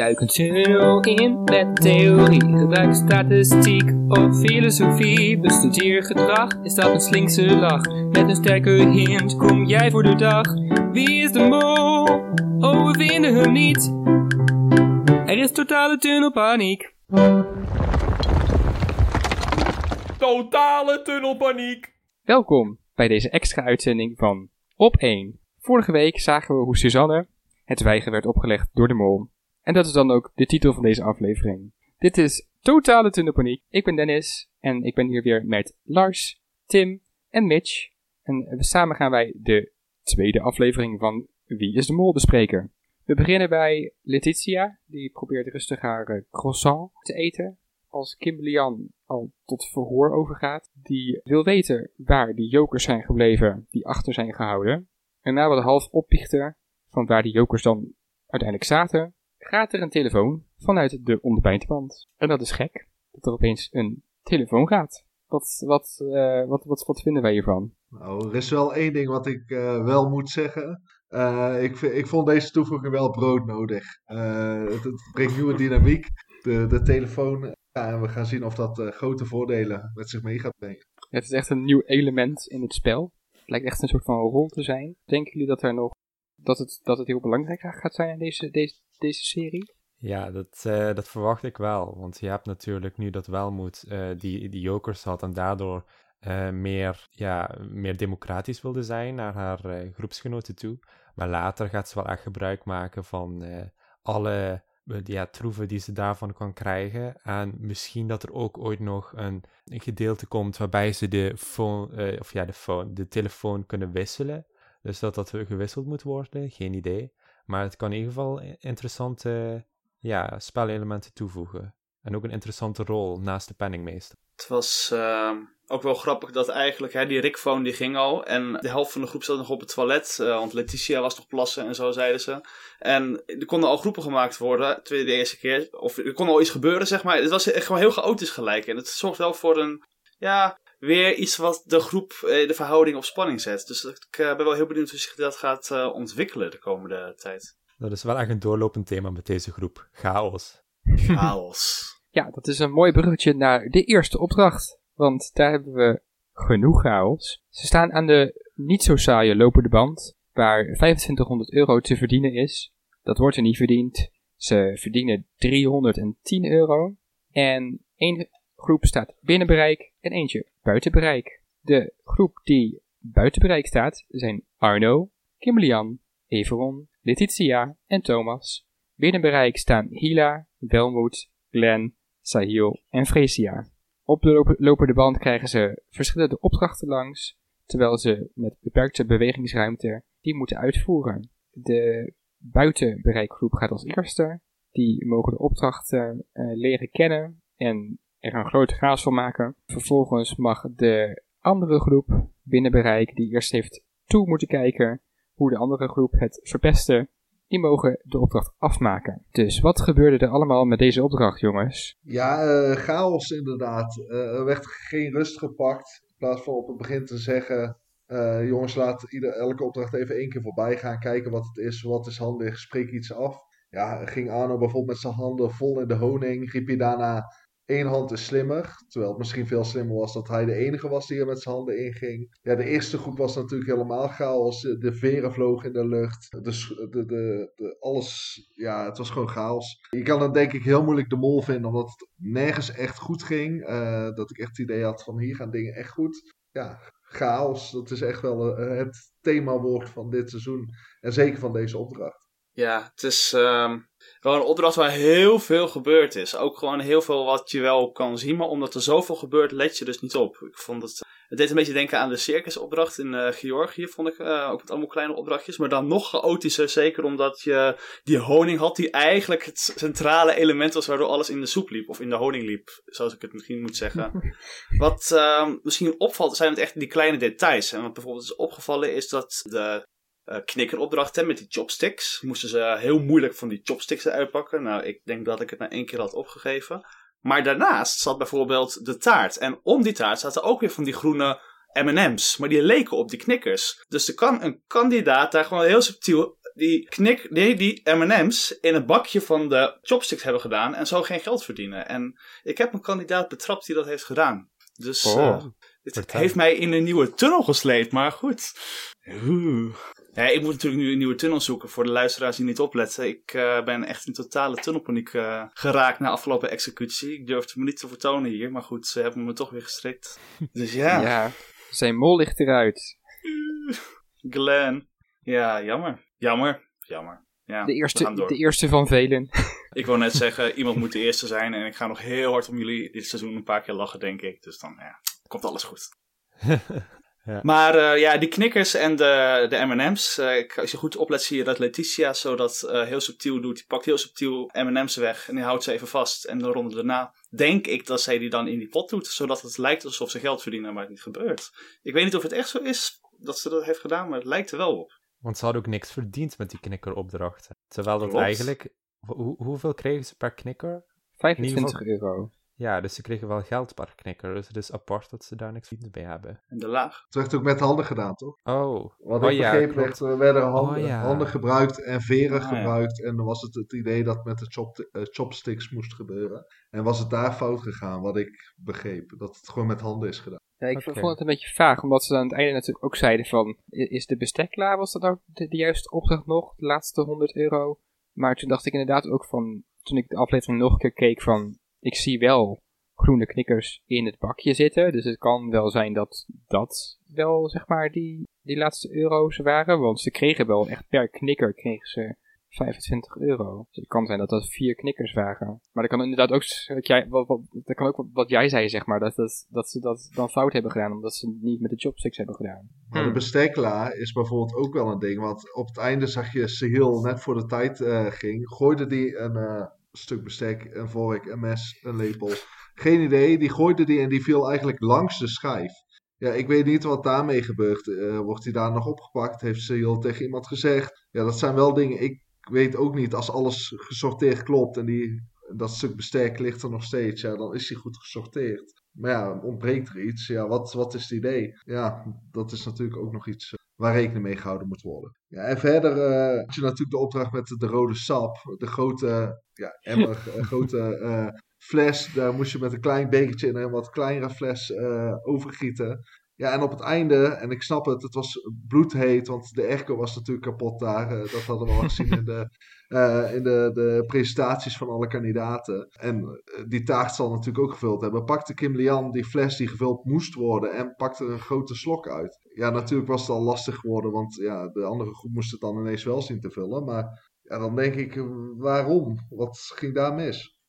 Duik een tunnel in met theorie. Gebruik statistiek of filosofie. Bestudeer gedrag, is dat een slinkse lach? Met een sterke hint kom jij voor de dag. Wie is de mol? Oh, we vinden hem niet. Er is totale tunnelpaniek. Totale tunnelpaniek. Welkom bij deze extra uitzending van Op 1. Vorige week zagen we hoe Suzanne het weigeren werd opgelegd door de mol. En dat is dan ook de titel van deze aflevering. Dit is Totale Tunnelpaniek. Ik ben Dennis en ik ben hier weer met Lars, Tim en Mitch. En samen gaan wij de tweede aflevering van Wie is de Mol bespreken. We beginnen bij Letitia, die probeert rustig haar eh, croissant te eten. Als Kimberly al tot verhoor overgaat. Die wil weten waar die jokers zijn gebleven die achter zijn gehouden. En na wat half opbiechten van waar die jokers dan uiteindelijk zaten, gaat er een telefoon vanuit de onderbijntband. En dat is gek, dat er opeens een telefoon gaat. Wat, wat, uh, wat, wat, wat vinden wij hiervan? Nou, er is wel één ding wat ik uh, wel moet zeggen. Uh, ik, ik vond deze toevoeging wel broodnodig. Het, het, brengt nieuwe dynamiek. De, de telefoon. Ja, en we gaan zien of dat grote voordelen met zich mee gaat brengen. Het is echt een nieuw element in het spel. Het lijkt echt een soort van rol te zijn. Denken jullie dat er nog dat het, dat het heel belangrijk gaat zijn in deze, deze, deze serie? Ja, dat, uh, dat verwacht ik wel. Want je hebt natuurlijk nu dat Welmoed uh, die, die jokers had en daardoor uh, meer, ja, meer democratisch wilde zijn naar haar groepsgenoten toe. Maar later gaat ze wel echt gebruik maken van alle ja, troeven die ze daarvan kan krijgen. En misschien dat er ook ooit nog een, gedeelte komt waarbij ze de, of ja, de, de telefoon kunnen wisselen. Dus dat dat gewisseld moet worden, geen idee. Maar het kan in ieder geval interessante ja, spelelementen toevoegen. En ook een interessante rol naast de penningmeester. Het was uh, ook wel grappig dat eigenlijk hè, die Rickphone die ging al. En de helft van de groep zat nog op het toilet. Uh, want Letitia was nog plassen en zo zeiden ze. En er konden al groepen gemaakt worden. De eerste keer. Of er kon al iets gebeuren, zeg maar. Het was echt gewoon heel chaotisch gelijk. En het zorgt wel voor een ja, weer iets wat de groep, eh, de verhouding op spanning zet. Dus ik eh, ben wel heel benieuwd hoe zich dat gaat eh, ontwikkelen de komende tijd. Dat is wel echt een doorlopend thema met deze groep. Chaos. Chaos. ja, dat is een mooi bruggetje naar de eerste opdracht. Want daar hebben we genoeg chaos. Ze staan aan de niet zo saaie lopende band, waar 2500 euro te verdienen is. Dat wordt er niet verdiend. Ze verdienen 310 euro. En één groep staat binnen bereik en eentje buiten bereik. De groep die buiten bereik staat zijn Arno, Kimberlian, Everon, Letitia en Thomas. Binnen bereik staan Hila, Welmoed, Glenn, Sahil en Fresia. Op de lopende band krijgen ze verschillende opdrachten langs, terwijl ze met beperkte bewegingsruimte die moeten uitvoeren. De buitenbereikgroep gaat als eerste. Die mogen de opdrachten uh, leren kennen en er een grote chaos van maken. Vervolgens mag de andere groep binnen bereik, die eerst heeft toe moeten kijken hoe de andere groep het verpestte, die mogen de opdracht afmaken. Dus wat gebeurde er allemaal met deze opdracht, jongens? Ja, uh, chaos inderdaad. Uh, er werd geen rust gepakt. In plaats van op het begin te zeggen: uh, jongens, laat ieder, elke opdracht even één keer voorbij gaan. Kijken wat het is, wat is handig, spreek iets af. Ja, ging Arno bijvoorbeeld met zijn handen vol in de honing. Riep hij daarna: één hand is slimmer. Terwijl het misschien veel slimmer was dat hij de enige was die er met zijn handen in ging. Ja, de eerste groep was natuurlijk helemaal chaos. De veren vlogen in de lucht. De, de, de, de, alles, ja, het was gewoon chaos. Je kan het denk ik heel moeilijk de mol vinden, omdat het nergens echt goed ging. Uh, dat ik echt het idee had van hier gaan dingen echt goed. Ja, chaos, dat is echt wel uh, het themawoord van dit seizoen. En zeker van deze opdracht. Ja, het is um, wel een opdracht waar heel veel gebeurd is. Ook gewoon heel veel wat je wel kan zien, maar omdat er zoveel gebeurt, let je dus niet op. Ik vond het, het deed een beetje denken aan de circusopdracht in uh, Georgië, vond ik. Uh, ook met allemaal kleine opdrachtjes, maar dan nog chaotischer. Zeker omdat je die honing had, die eigenlijk het centrale element was waardoor alles in de soep liep. Of in de honing liep, zoals ik het misschien moet zeggen. wat uh, misschien opvalt, zijn het echt die kleine details. En wat bijvoorbeeld is opgevallen is dat de uh, knikkeropdrachten met die chopsticks. Moesten ze heel moeilijk van die chopsticks uitpakken. Nou, ik denk dat ik het na één keer had opgegeven. Maar daarnaast zat bijvoorbeeld de taart. En om die taart zaten ook weer van die groene M&M's. Maar die leken op die knikkers. Dus er kan een kandidaat daar gewoon heel subtiel die, knik, nee, die M&M's in het bakje van de chopsticks hebben gedaan en zo geen geld verdienen. En ik heb een kandidaat betrapt die dat heeft gedaan. Dus Oh, eh, dit vertel. heeft mij in een nieuwe tunnel gesleept, maar goed. Oeh. Ja, ik moet natuurlijk nu een nieuwe tunnel zoeken voor de luisteraars die niet opletten. Ik eh, ben echt in totale tunnelpaniek eh, geraakt na afgelopen executie. Ik durfde me niet te vertonen hier, maar goed, ze hebben me toch weer gestrikt. Dus ja, Ja, zijn mol ligt eruit. Glenn. Ja, jammer. Jammer. Jammer. Ja, De eerste, de eerste van velen. Ik wou net zeggen, iemand moet de eerste zijn. En ik ga nog heel hard om jullie dit seizoen een paar keer lachen, denk ik. Dus dan ja, komt alles goed. Ja. Maar eh, ja, die knikkers en de, de M&M's. eh, ik- als je goed oplet zie je dat Letitia zo dat eh, heel subtiel doet. Die pakt heel subtiel M&M's weg en die houdt ze even vast. En de ronde daarna denk ik dat zij die dan in die pot doet. Zodat het lijkt alsof ze geld verdienen, maar het niet gebeurt. Ik weet niet of het echt zo is dat ze dat heeft gedaan, maar het lijkt er wel op. Want ze hadden ook niks verdiend met die knikkeropdrachten. Terwijl dat Klopt. eigenlijk... Hoe, hoeveel kregen ze per knikker? 25 euro. Ja, dus ze kregen wel geld per knikker. Dus het is apart dat ze daar niks verdiend bij hebben. En de laag. Het werd ook met handen gedaan, toch? Oh, Wat Oh ik ja, begreep, werd, er werden handen, Oh ja. handen gebruikt en veren Ah, ja. gebruikt. En dan was het het idee dat met de chop, eh, chopsticks moest gebeuren. En was het daar fout gegaan, wat ik begreep. Dat het gewoon met handen is gedaan. Ja, ik vond het een beetje vaag, omdat ze aan het einde natuurlijk ook zeiden van, is de bestek klaar? Was dat nou de, de juiste opdracht nog? De laatste 100 euro? Maar toen dacht ik inderdaad ook van, toen ik de aflevering nog een keer keek van, ik zie wel groene knikkers in het bakje zitten. Dus het kan wel zijn dat dat wel, zeg maar, die, die laatste euro's waren. Want ze kregen wel echt per knikker kregen ze 25 euro. Dus het kan zijn dat dat vier knikkers waren. Maar dat kan inderdaad ook, wat jij, wat, wat, dat kan ook wat, wat jij zei, zeg maar. Dat, dat, dat ze dat dan fout hebben gedaan, omdat ze het niet met de chopsticks hebben gedaan. Maar Hmm. de bestekla is bijvoorbeeld ook wel een ding. Want op het einde zag je Sehil net voor de tijd eh, ging. Gooide die een eh, stuk bestek, een vork, een mes, een lepel. Geen idee. Die gooide die en die viel eigenlijk langs de schijf. Ja, ik weet niet wat daarmee gebeurt. Eh, wordt hij daar nog opgepakt? Heeft Sehil tegen iemand gezegd? Ja, dat zijn wel dingen. Ik weet ook niet als alles gesorteerd klopt en die, dat stuk bestek ligt er nog steeds. Ja, dan is hij goed gesorteerd. Maar ja, ontbreekt er iets? Ja, wat, wat is het idee? Ja, dat is natuurlijk ook nog iets eh, waar rekening mee gehouden moet worden. Ja, en verder eh had je natuurlijk de opdracht met de, de rode sap. De grote ja, emmer, een grote eh, fles. Daar moest je met een klein bekertje in een wat kleinere fles eh, overgieten. Ja, en op het einde, en ik snap het, het was bloedheet, want de airco was natuurlijk kapot daar. eh, dat hadden we al gezien in de, eh, in de, de presentaties van alle kandidaten. En eh, die taart zal natuurlijk ook gevuld hebben. Pakte Kim Lian die fles die gevuld moest worden en pakte er een grote slok uit. Ja, natuurlijk was het al lastig geworden, want ja, de andere groep moest het dan ineens wel zien te vullen. Maar ja, dan denk ik, waarom? Wat ging daar mis?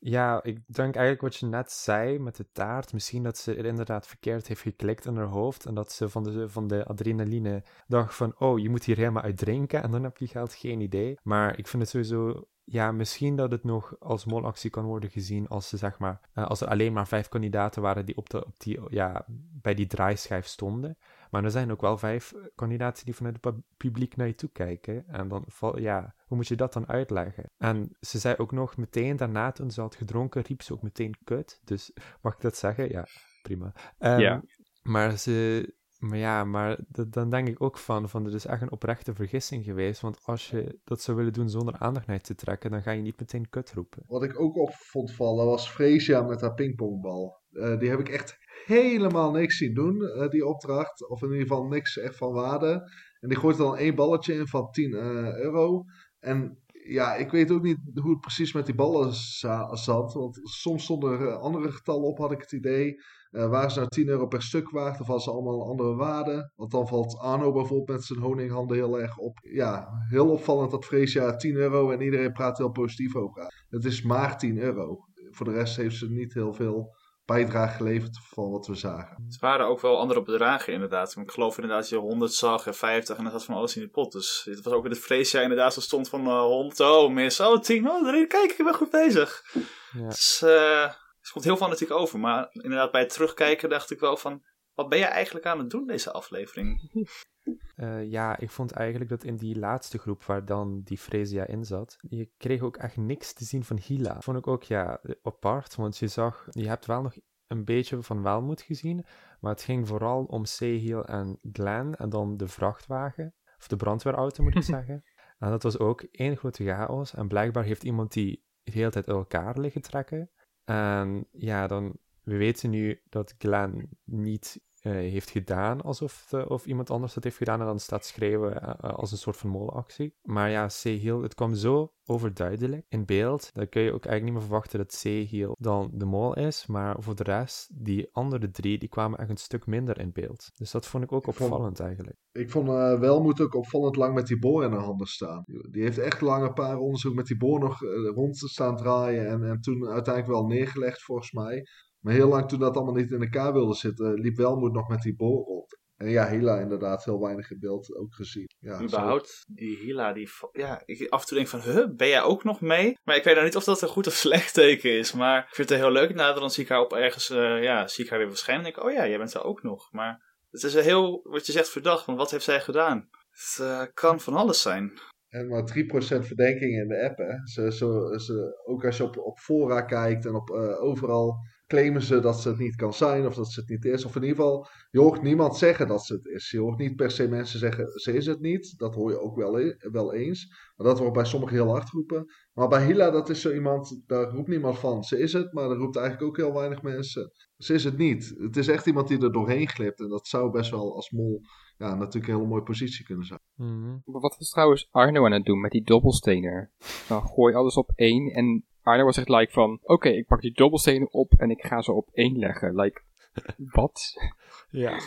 Ja, ik denk eigenlijk wat je net zei met de taart. Misschien dat ze er inderdaad verkeerd heeft geklikt in haar hoofd. En dat ze van de, van de adrenaline dacht van, oh, je moet hier helemaal uit drinken. En dan heb je geld, geen idee. Maar ik vind het sowieso, ja, misschien dat het nog als molactie kan worden gezien als ze, zeg maar, eh, als er alleen maar vijf kandidaten waren die, op de, op die ja, bij die draaischijf stonden. Maar er zijn ook wel vijf kandidaten die vanuit het pu- publiek naar je toe kijken. En dan, ja, hoe moet je dat dan uitleggen? En ze zei ook nog meteen daarna, toen ze had gedronken, riep ze ook meteen kut. Dus mag ik dat zeggen? Ja, prima. Ehm, Ja. Maar ze. Maar ja, maar dat- dan denk ik ook van, van, er is echt een oprechte vergissing geweest. Want als je dat zou willen doen zonder aandacht naar je te trekken, dan ga je niet meteen kut roepen. Wat ik ook op vond vallen was Freesia met haar pingpongbal. Eh, die heb ik echt helemaal niks zien doen, eh, die opdracht. Of in ieder geval niks echt van waarde. En die gooit er dan één balletje in van 10 eh, euro. En ja, ik weet ook niet hoe het precies met die ballen za- zat. Want soms stonden er eh, andere getallen op, had ik het idee. Eh waren ze nou 10 euro per stuk waard of hadden ze allemaal een andere waarde? Want dan valt Arno bijvoorbeeld met zijn honinghanden heel erg op. Ja, heel opvallend dat Freesia 10 euro en iedereen praat heel positief over haar. Het is maar 10 euro. Voor de rest heeft ze niet heel veel bijdrage geleverd van wat we zagen. Het waren ook wel andere bedragen inderdaad. Ik geloof inderdaad dat je 100 zag en 50 en dan zat van alles in de pot. Dus het was ook in het vleesje inderdaad zo stond van eh 100, oh mis, oh 10, oh drie, kijk ik ben goed bezig. Ja. Dus eh, het komt heel veel natuurlijk over. Maar inderdaad bij het terugkijken dacht ik wel van, wat ben je eigenlijk aan het doen deze aflevering? Eh, ja, ik vond eigenlijk dat in die laatste groep waar dan die Fresia in zat, je kreeg ook echt niks te zien van Hila. Vond ik ook, ja, apart, want je zag, je hebt wel nog een beetje van Welmoed gezien, maar het ging vooral om Sehil en Glenn en dan de vrachtwagen, of de brandweerauto moet ik zeggen. En dat was ook één grote chaos. En blijkbaar heeft iemand die de hele tijd uit elkaar liggen trekken. En ja, dan, we weten nu dat Glenn niet heeft gedaan alsof de, of iemand anders het heeft gedaan en dan staat schrijven uh, als een soort van molenactie. Maar ja, Sehil, het kwam zo overduidelijk in beeld, dan kun je ook eigenlijk niet meer verwachten dat Sehil dan de mol is, maar voor de rest, die andere drie, die kwamen echt een stuk minder in beeld. Dus dat vond ik ook opvallend vond, eigenlijk. Ik vond uh, Welmoed ook opvallend lang met die boor in de handen staan. Die heeft echt lang een paar onderzoek met die boor nog rond te staan draaien en, en toen uiteindelijk wel neergelegd volgens mij. Maar heel lang toen dat allemaal niet in elkaar wilde zitten, liep Welmoed nog met die bol rond. En ja, Hila inderdaad heel weinig in beeld ook gezien. Ja, Überhaupt, die Hila, die, ja, ik af en toe denk van, huh, ben jij ook nog mee? Maar ik weet nou niet of dat een goed of slecht teken is. Maar ik vind het heel leuk. Nou, dan zie ik haar op ergens, uh, ja, zie ik haar weer verschijnen. En denk ik, oh ja, jij bent er ook nog. Maar het is een heel, wat je zegt, verdacht. Want wat heeft zij gedaan? Het uh, kan van alles zijn. En maar 3% verdenking in de app, hè. Ze, ze, ze, ook als je op, op fora kijkt en op uh, overal claimen ze dat ze het niet kan zijn of dat ze het niet is. Of in ieder geval, je hoort niemand zeggen dat ze het is. Je hoort niet per se mensen zeggen ze is het niet. Dat hoor je ook wel, e-, wel eens. Maar dat wordt bij sommigen heel hard roepen. Maar bij Hila, dat is zo iemand, daar roept niemand van ze is het. Maar daar roept eigenlijk ook heel weinig mensen. Ze is het niet. Het is echt iemand die er doorheen glipt. En dat zou best wel als mol ja, natuurlijk een hele mooie positie kunnen zijn. Mm -hmm. Wat was trouwens Arno aan het doen met die dobbelstenen? Dan gooi alles op één en Arno was echt like van, oké, ik pak die dobbelstenen op en ik ga ze op één leggen. Like, wat? ja,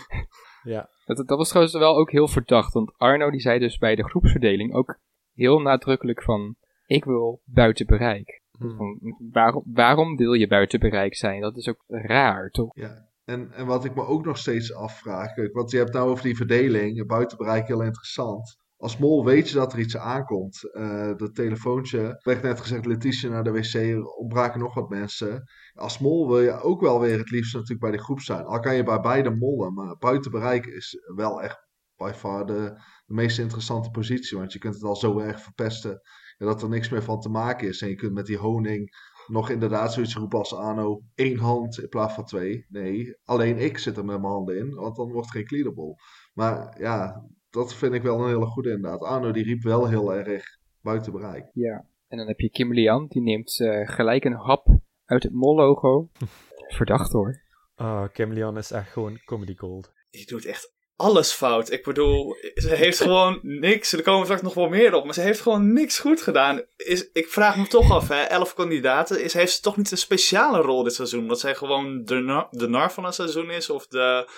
ja. Dat, dat was trouwens wel ook heel verdacht, want Arno die zei dus bij de groepsverdeling ook heel nadrukkelijk van, ik wil buiten bereik. Hmm. Van, waarom, waarom wil je buiten bereik zijn? Dat is ook raar, toch? Ja. En, en wat ik me ook nog steeds afvraag, want je hebt nou over die verdeling, buiten bereik heel interessant als mol weet je dat er iets aankomt. Uh, dat telefoontje, werd net gezegd, Letitia naar de wc, ontbraken nog wat mensen. Als mol wil je ook wel weer het liefst natuurlijk bij de groep zijn. Al kan je bij beide mollen, maar buiten bereik is wel echt by far de, meest interessante positie. Want je kunt het al zo erg verpesten dat er niks meer van te maken is. En je kunt met die honing nog inderdaad zoiets roepen als Ano, één hand in plaats van twee. Nee, alleen ik zit er met mijn handen in, want dan wordt het geen clearable. Maar ja, dat vind ik wel een hele goede inderdaad. Arno die riep wel heel erg buiten bereik. Ja, en dan heb je Kim Lian, die neemt uh, gelijk een hap uit het mol-logo. Verdacht hoor. Ah, oh, Kim Lian is echt gewoon comedy gold. Die doet echt alles fout. Ik bedoel, ze heeft gewoon niks. Er komen straks nog wel meer op, maar ze heeft gewoon niks goed gedaan. Is, ik vraag me toch af, hè, elf kandidaten. Is, heeft ze toch niet een speciale rol dit seizoen? Dat zij gewoon de, nar, de nar van een seizoen is? Of de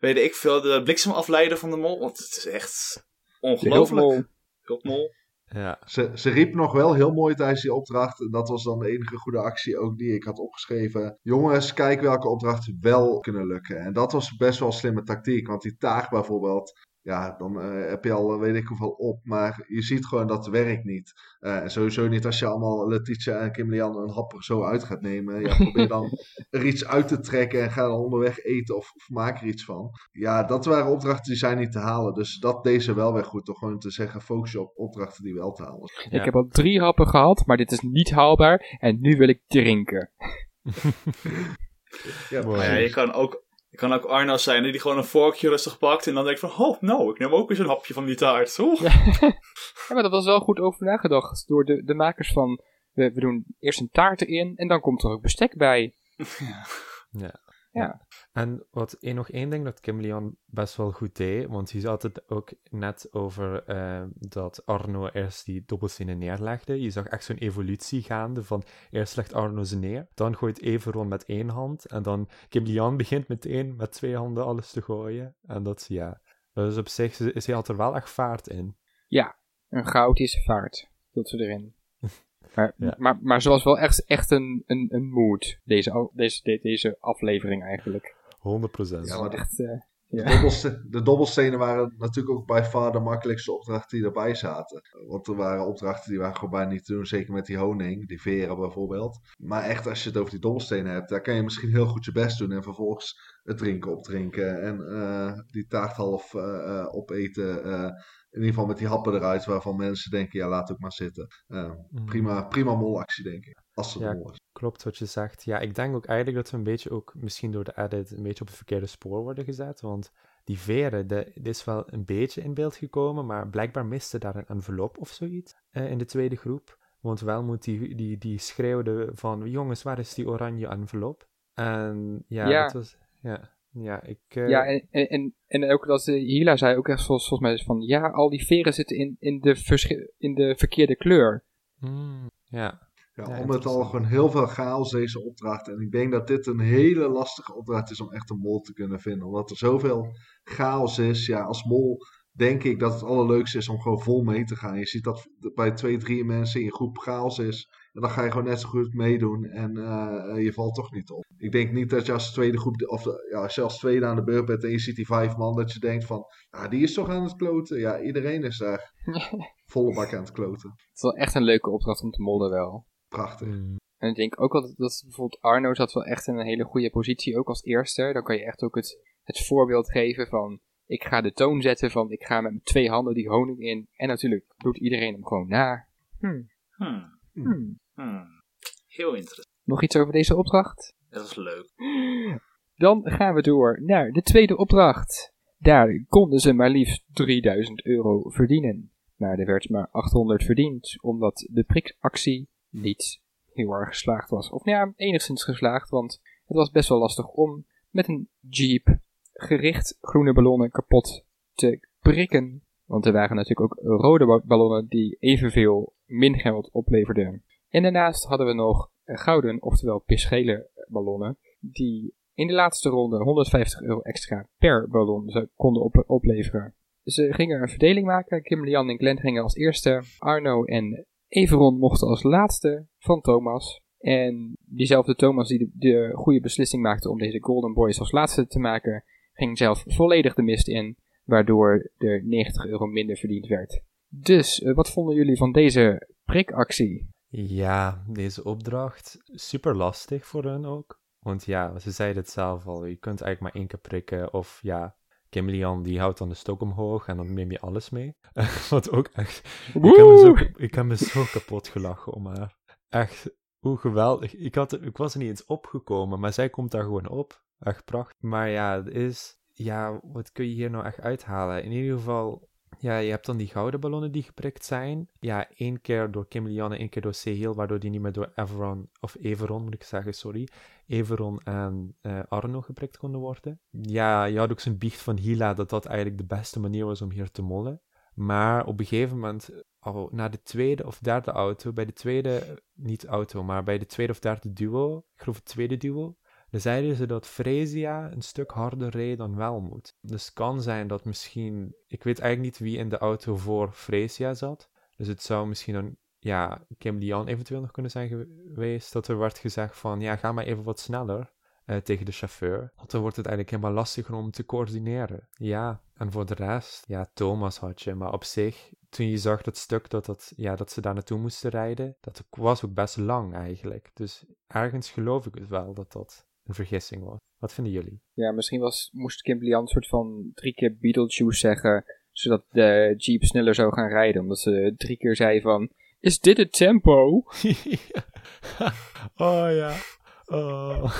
weet ik veel, de bliksemafleider van de mol. Want het is echt ongelooflijk. Hulpmol. Ja. Ze, ze riep nog wel heel mooi tijdens die opdracht. En dat was dan de enige goede actie ook die ik had opgeschreven. Jongens, kijk welke opdrachten wel kunnen lukken. En dat was best wel een slimme tactiek. Want die taag bijvoorbeeld ja, dan uh, heb je al eh, weet ik hoeveel op. Maar je ziet gewoon dat het werkt niet. Uh, sowieso niet als je allemaal Letitia en Kim Lian een hap zo uit gaat nemen. Ja, probeer dan er iets uit te trekken en ga dan onderweg eten of, of, maak er iets van. Ja, dat waren opdrachten die zijn niet te halen. Dus dat deze wel weer goed. Door gewoon te zeggen, focus je op opdrachten die wel te halen zijn. Ik heb al drie happen gehad, maar dit is niet haalbaar. En nu wil ik drinken. ja, ja, je kan ook het kan ook Arno zijn die gewoon een vorkje rustig pakt en dan denkt van, oh, nou, ik neem ook eens een hapje van die taart, toch? Ja. ja, maar dat was wel goed over nagedacht door de, de makers van, we, we doen eerst een taart erin en dan komt er ook bestek bij. Ja. ja. Ja. En wat nog één ding dat Kim Leon best wel goed deed, want hij had het ook net over uh, dat Arno eerst die dobbelstenen neerlegde. Je zag echt zo'n evolutie gaande van eerst legt Arno ze neer, dan gooit Everon met één hand en dan Kim Leon begint meteen met twee handen alles te gooien. En dat, ja, dus op zich is hij had er wel echt vaart in. Ja, een goudische vaart, dat ze erin. Maar, maar, maar ze was wel echt, echt een, een, een mood, deze, deze, deze aflevering eigenlijk. 100%. Ja, maar echt, uh, ja. de, dobbelstenen, de, dobbelstenen waren natuurlijk ook bij far de makkelijkste opdrachten die erbij zaten. Want er waren opdrachten die waren gewoon bijna niet te doen, zeker met die honing, die veren bijvoorbeeld. Maar echt, als je het over die dobbelstenen hebt, daar kan je misschien heel goed je best doen en vervolgens het drinken opdrinken en uh, die taart half uh, opeten in ieder geval met die happen eruit waarvan mensen denken, ja, laat ook maar zitten. Mm. Prima, prima molactie, denk ik. Als ja. Klopt wat je zegt. Ja, ik denk ook eigenlijk dat we een beetje ook misschien door de edit een beetje op het verkeerde spoor worden gezet. Want die veren, de, dit is wel een beetje in beeld gekomen, maar blijkbaar miste daar een envelop of zoiets eh, in de tweede groep. Want Welmoed die, die, die schreeuwde van, jongens, waar is die oranje envelop? En ja, Ja. dat was, ja, ja, ik... eh, Ja, en, en, en, ook dat Hila zei ook echt volgens, volgens mij van, ja, al die veren zitten in, in, de, in de verkeerde kleur. mm, ja, Ja, Ja, om het al gewoon heel veel chaos deze opdracht. En ik denk dat dit een hele lastige opdracht is om echt een mol te kunnen vinden. Omdat er zoveel chaos is. Ja, als mol denk ik dat het allerleukste is om gewoon vol mee te gaan. Je ziet dat bij twee, drie mensen in je groep chaos is. En dan ga je gewoon net zo goed meedoen en eh, je valt toch niet op. Ik denk niet dat je als tweede groep, of eh, ja, als je als tweede aan de beurt bent en je ziet die vijf man, dat je denkt van, ja, die is toch aan het kloten. Ja, iedereen is daar volle bak aan het kloten. Het is wel echt een leuke opdracht om te mollen wel. Prachtig. mm, En ik denk ook wel dat, dat bijvoorbeeld Arno zat wel echt in een hele goede positie, ook als eerste. Dan kan je echt ook het, het voorbeeld geven van, ik ga de toon zetten van, ik ga met mijn twee handen die honing in. En natuurlijk doet iedereen hem gewoon na. Hm, Hmm. hm. Hmm. Heel interessant. Nog iets over deze opdracht? Dat is leuk. Dan gaan we door naar de tweede opdracht. Daar konden ze maar liefst 3000 euro verdienen. Maar er werd maar 800 verdiend, omdat de prikactie niet heel erg geslaagd was. Of nou ja, enigszins geslaagd, want het was best wel lastig om met een jeep gericht groene ballonnen kapot te prikken. Want er waren natuurlijk ook rode ba- ballonnen die evenveel min geld opleverden. En daarnaast hadden we nog gouden, oftewel pisgele ballonnen, die in de laatste ronde 150 euro extra per ballon konden op- opleveren. Ze gingen een verdeling maken. Kim, Lian en Glenn gingen als eerste. Arno en Everon mochten als laatste van Thomas. En diezelfde Thomas die de, de goede beslissing maakte om deze Golden Boys als laatste te maken, ging zelf volledig de mist in, waardoor er 90 euro minder verdiend werd. Dus, eh, wat vonden jullie van deze prikactie? Ja, deze opdracht, super lastig voor hen ook. Want ja, ze zeiden het zelf al, je kunt eigenlijk maar één keer prikken. Of ja, Kim Lian die houdt dan de stok omhoog en dan neem je alles mee. Wat ook echt, ik heb, me zo, ik heb me zo kapot gelachen om haar. Echt, hoe geweldig. Ik, had, ik was er niet eens opgekomen, maar zij komt daar gewoon op. Echt prachtig. Maar ja, het is, ja, wat kun je hier nou echt uithalen? In ieder geval, ja, je hebt dan die gouden ballonnen die geprikt zijn. Ja, één keer door Kim Lian en één keer door Sehil, waardoor die niet meer door Everon, of Everon moet ik zeggen, sorry. Everon en eh, Arno geprikt konden worden. Ja, je had ook zijn biecht van Hila dat dat eigenlijk de beste manier was om hier te mollen. Maar op een gegeven moment, al na de tweede of derde auto, bij de tweede, niet auto, maar bij de tweede of derde duo, ik geloof het tweede duo, dan zeiden ze dat Fresia een stuk harder reed dan Welmoed. Dus het kan zijn dat misschien, ik weet eigenlijk niet wie in de auto voor Fresia zat. Dus het zou misschien dan, ja, Kim Lian eventueel nog kunnen zijn geweest, dat er werd gezegd van, ja, ga maar even wat sneller. eh, tegen de chauffeur. Want dan wordt het eigenlijk helemaal lastiger om te coördineren. Ja, en voor de rest, ja, Thomas had je. Maar op zich, toen je zag dat stuk dat, dat, ja, dat ze daar naartoe moesten rijden, dat was ook best lang eigenlijk. Dus ergens geloof ik het wel dat dat een vergissing was. Wat vinden jullie? Ja, misschien was, moest Kim Lian een soort van drie keer Beetlejuice zeggen, zodat de jeep sneller zou gaan rijden. Omdat ze drie keer zei van, is dit het tempo? oh ja. Oh.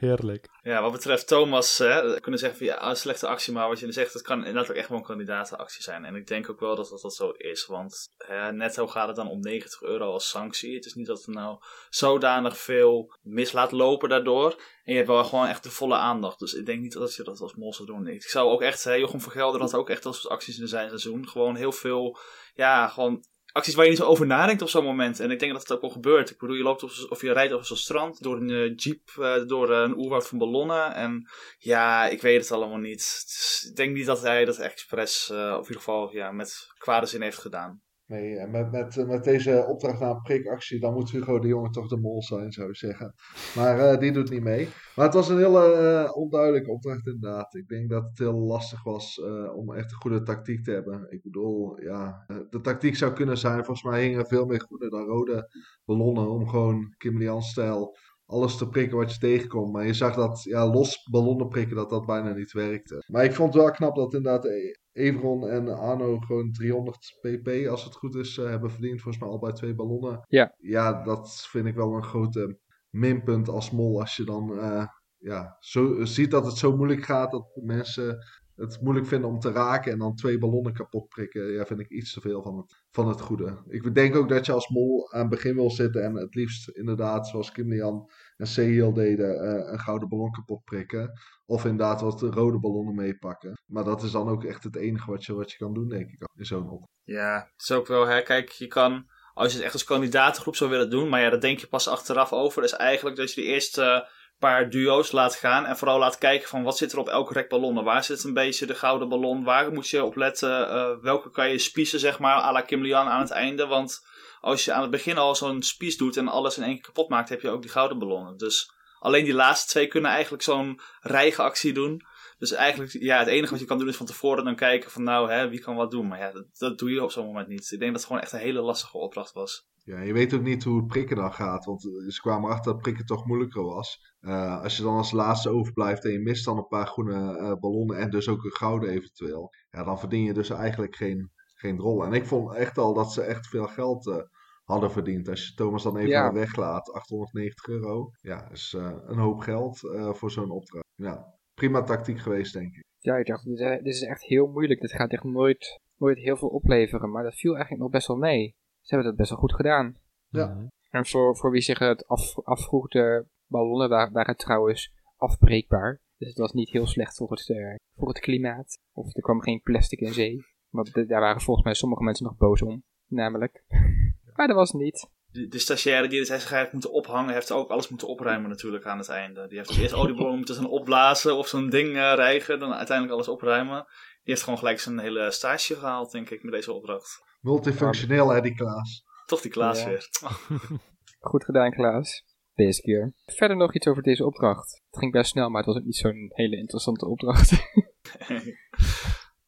Heerlijk. Ja, wat betreft Thomas, hè, we kunnen zeggen van ja, een slechte actie, maar wat je zegt, het kan inderdaad ook echt wel een kandidatenactie zijn. En ik denk ook wel dat dat, dat zo is, want hè, netto gaat het dan om 90 euro als sanctie. Het is niet dat er nou zodanig veel mis laat lopen daardoor. En je hebt wel gewoon echt de volle aandacht. Dus ik denk niet dat je dat als mol zou doen. Ik zou ook echt, hè, Jochem van Gelder had ook echt soort acties in zijn seizoen. Gewoon heel veel, ja, gewoon acties waar je niet zo over nadenkt op zo'n moment. En ik denk dat het ook wel gebeurt. Ik bedoel, je loopt op, of je rijdt op zo'n strand door een uh, jeep, uh, door uh, een oerwoud van ballonnen. En ja, ik weet het allemaal niet. Dus ik denk niet dat hij dat expres, uh, of in ieder geval ja, met kwade zin heeft gedaan. Nee, en met, met, met deze opdracht naar een prikactie, dan moet Hugo de Jonge toch de mol zijn, zou ik zeggen. Maar uh, die doet niet mee. Maar het was een hele onduidelijke opdracht inderdaad. Ik denk dat het heel lastig was om echt een goede tactiek te hebben. Ik bedoel, ja, de tactiek zou kunnen zijn, volgens mij hingen veel meer groene dan rode ballonnen om gewoon Kim Lian-stijl alles te prikken wat je tegenkomt. Maar je zag dat ja, los ballonnen prikken, dat dat bijna niet werkte. Maar ik vond het wel knap dat inderdaad Everon en Arno gewoon 300 pp, als het goed is, uh, hebben verdiend. Volgens mij al bij twee ballonnen. Ja. Ja, dat vind ik wel een grote minpunt als mol. Als je dan uh, ja, zo, ziet dat het zo moeilijk gaat dat mensen het moeilijk vinden om te raken en dan twee ballonnen kapot prikken, ja, vind ik iets te veel van het, van het goede. Ik denk ook dat je als mol aan het begin wil zitten en het liefst inderdaad, zoals Kim Lian en Sehil deden, eh, een gouden ballon kapot prikken. Of inderdaad wat rode ballonnen meepakken. Maar dat is dan ook echt het enige wat je, wat je kan doen, denk ik, in zo'n op. Ja, het is ook wel, hè, kijk, je kan, als je het echt als kandidatengroep zou willen doen, maar ja, dat denk je pas achteraf over, is eigenlijk dat je de eerste paar duo's laat gaan en vooral laat kijken van wat zit er op elke rek ballonnen. Waar zit een beetje de gouden ballon? Waar moet je op letten? Eh, welke kan je spiezen, zeg maar, à la Kim Lian aan het einde? Want als je aan het begin al zo'n spies doet en alles in één keer kapot maakt, heb je ook die gouden ballonnen. Dus alleen die laatste twee kunnen eigenlijk zo'n rijgeactie doen. Dus eigenlijk, ja, het enige wat je kan doen is van tevoren dan kijken van nou, hè, wie kan wat doen. Maar ja, dat, dat doe je op zo'n moment niet. Ik denk dat het gewoon echt een hele lastige opdracht was. Ja, je weet ook niet hoe prikken dan gaat. Want ze kwamen achter dat prikken toch moeilijker was. Uh, als je dan als laatste overblijft en je mist dan een paar groene uh, ballonnen en dus ook een gouden eventueel. Ja, dan verdien je dus eigenlijk geen, geen rol. En ik vond echt al dat ze echt veel geld uh, hadden verdiend. Als je Thomas dan even Ja. weglaat, 890 euro. Ja, is een hoop geld voor zo'n opdracht. Ja, prima tactiek geweest, denk ik. Ja, ik dacht, dit, eh, dit is echt heel moeilijk. Dit gaat echt nooit, nooit heel veel opleveren. Maar dat viel eigenlijk nog best wel mee. Ze hebben dat best wel goed gedaan. Ja. Mhm. En voor, voor wie zich het af, afvroeg, de ballonnen waren, waren trouwens afbreekbaar. Dus het was niet heel slecht voor het, eh, voor het klimaat. Of er kwam geen plastic in zee. Want de- daar waren volgens mij sommige mensen nog boos om. Namelijk. Maar dat was het niet. De, de stagiaire die het eigenlijk moeten ophangen, heeft ook alles moeten opruimen natuurlijk aan het einde. Die heeft eerst olieballon moeten zijn opblazen of zo'n ding eh, rijgen, dan uiteindelijk alles opruimen. Die heeft gewoon gelijk zijn hele stage gehaald, denk ik, met deze opdracht. Multifunctioneel, hè, die Klaas. Toch die Klaas Ja. weer. Goed gedaan, Klaas. Deze keer. Verder nog iets over deze opdracht. Het ging best snel, maar het was ook niet zo'n hele interessante opdracht.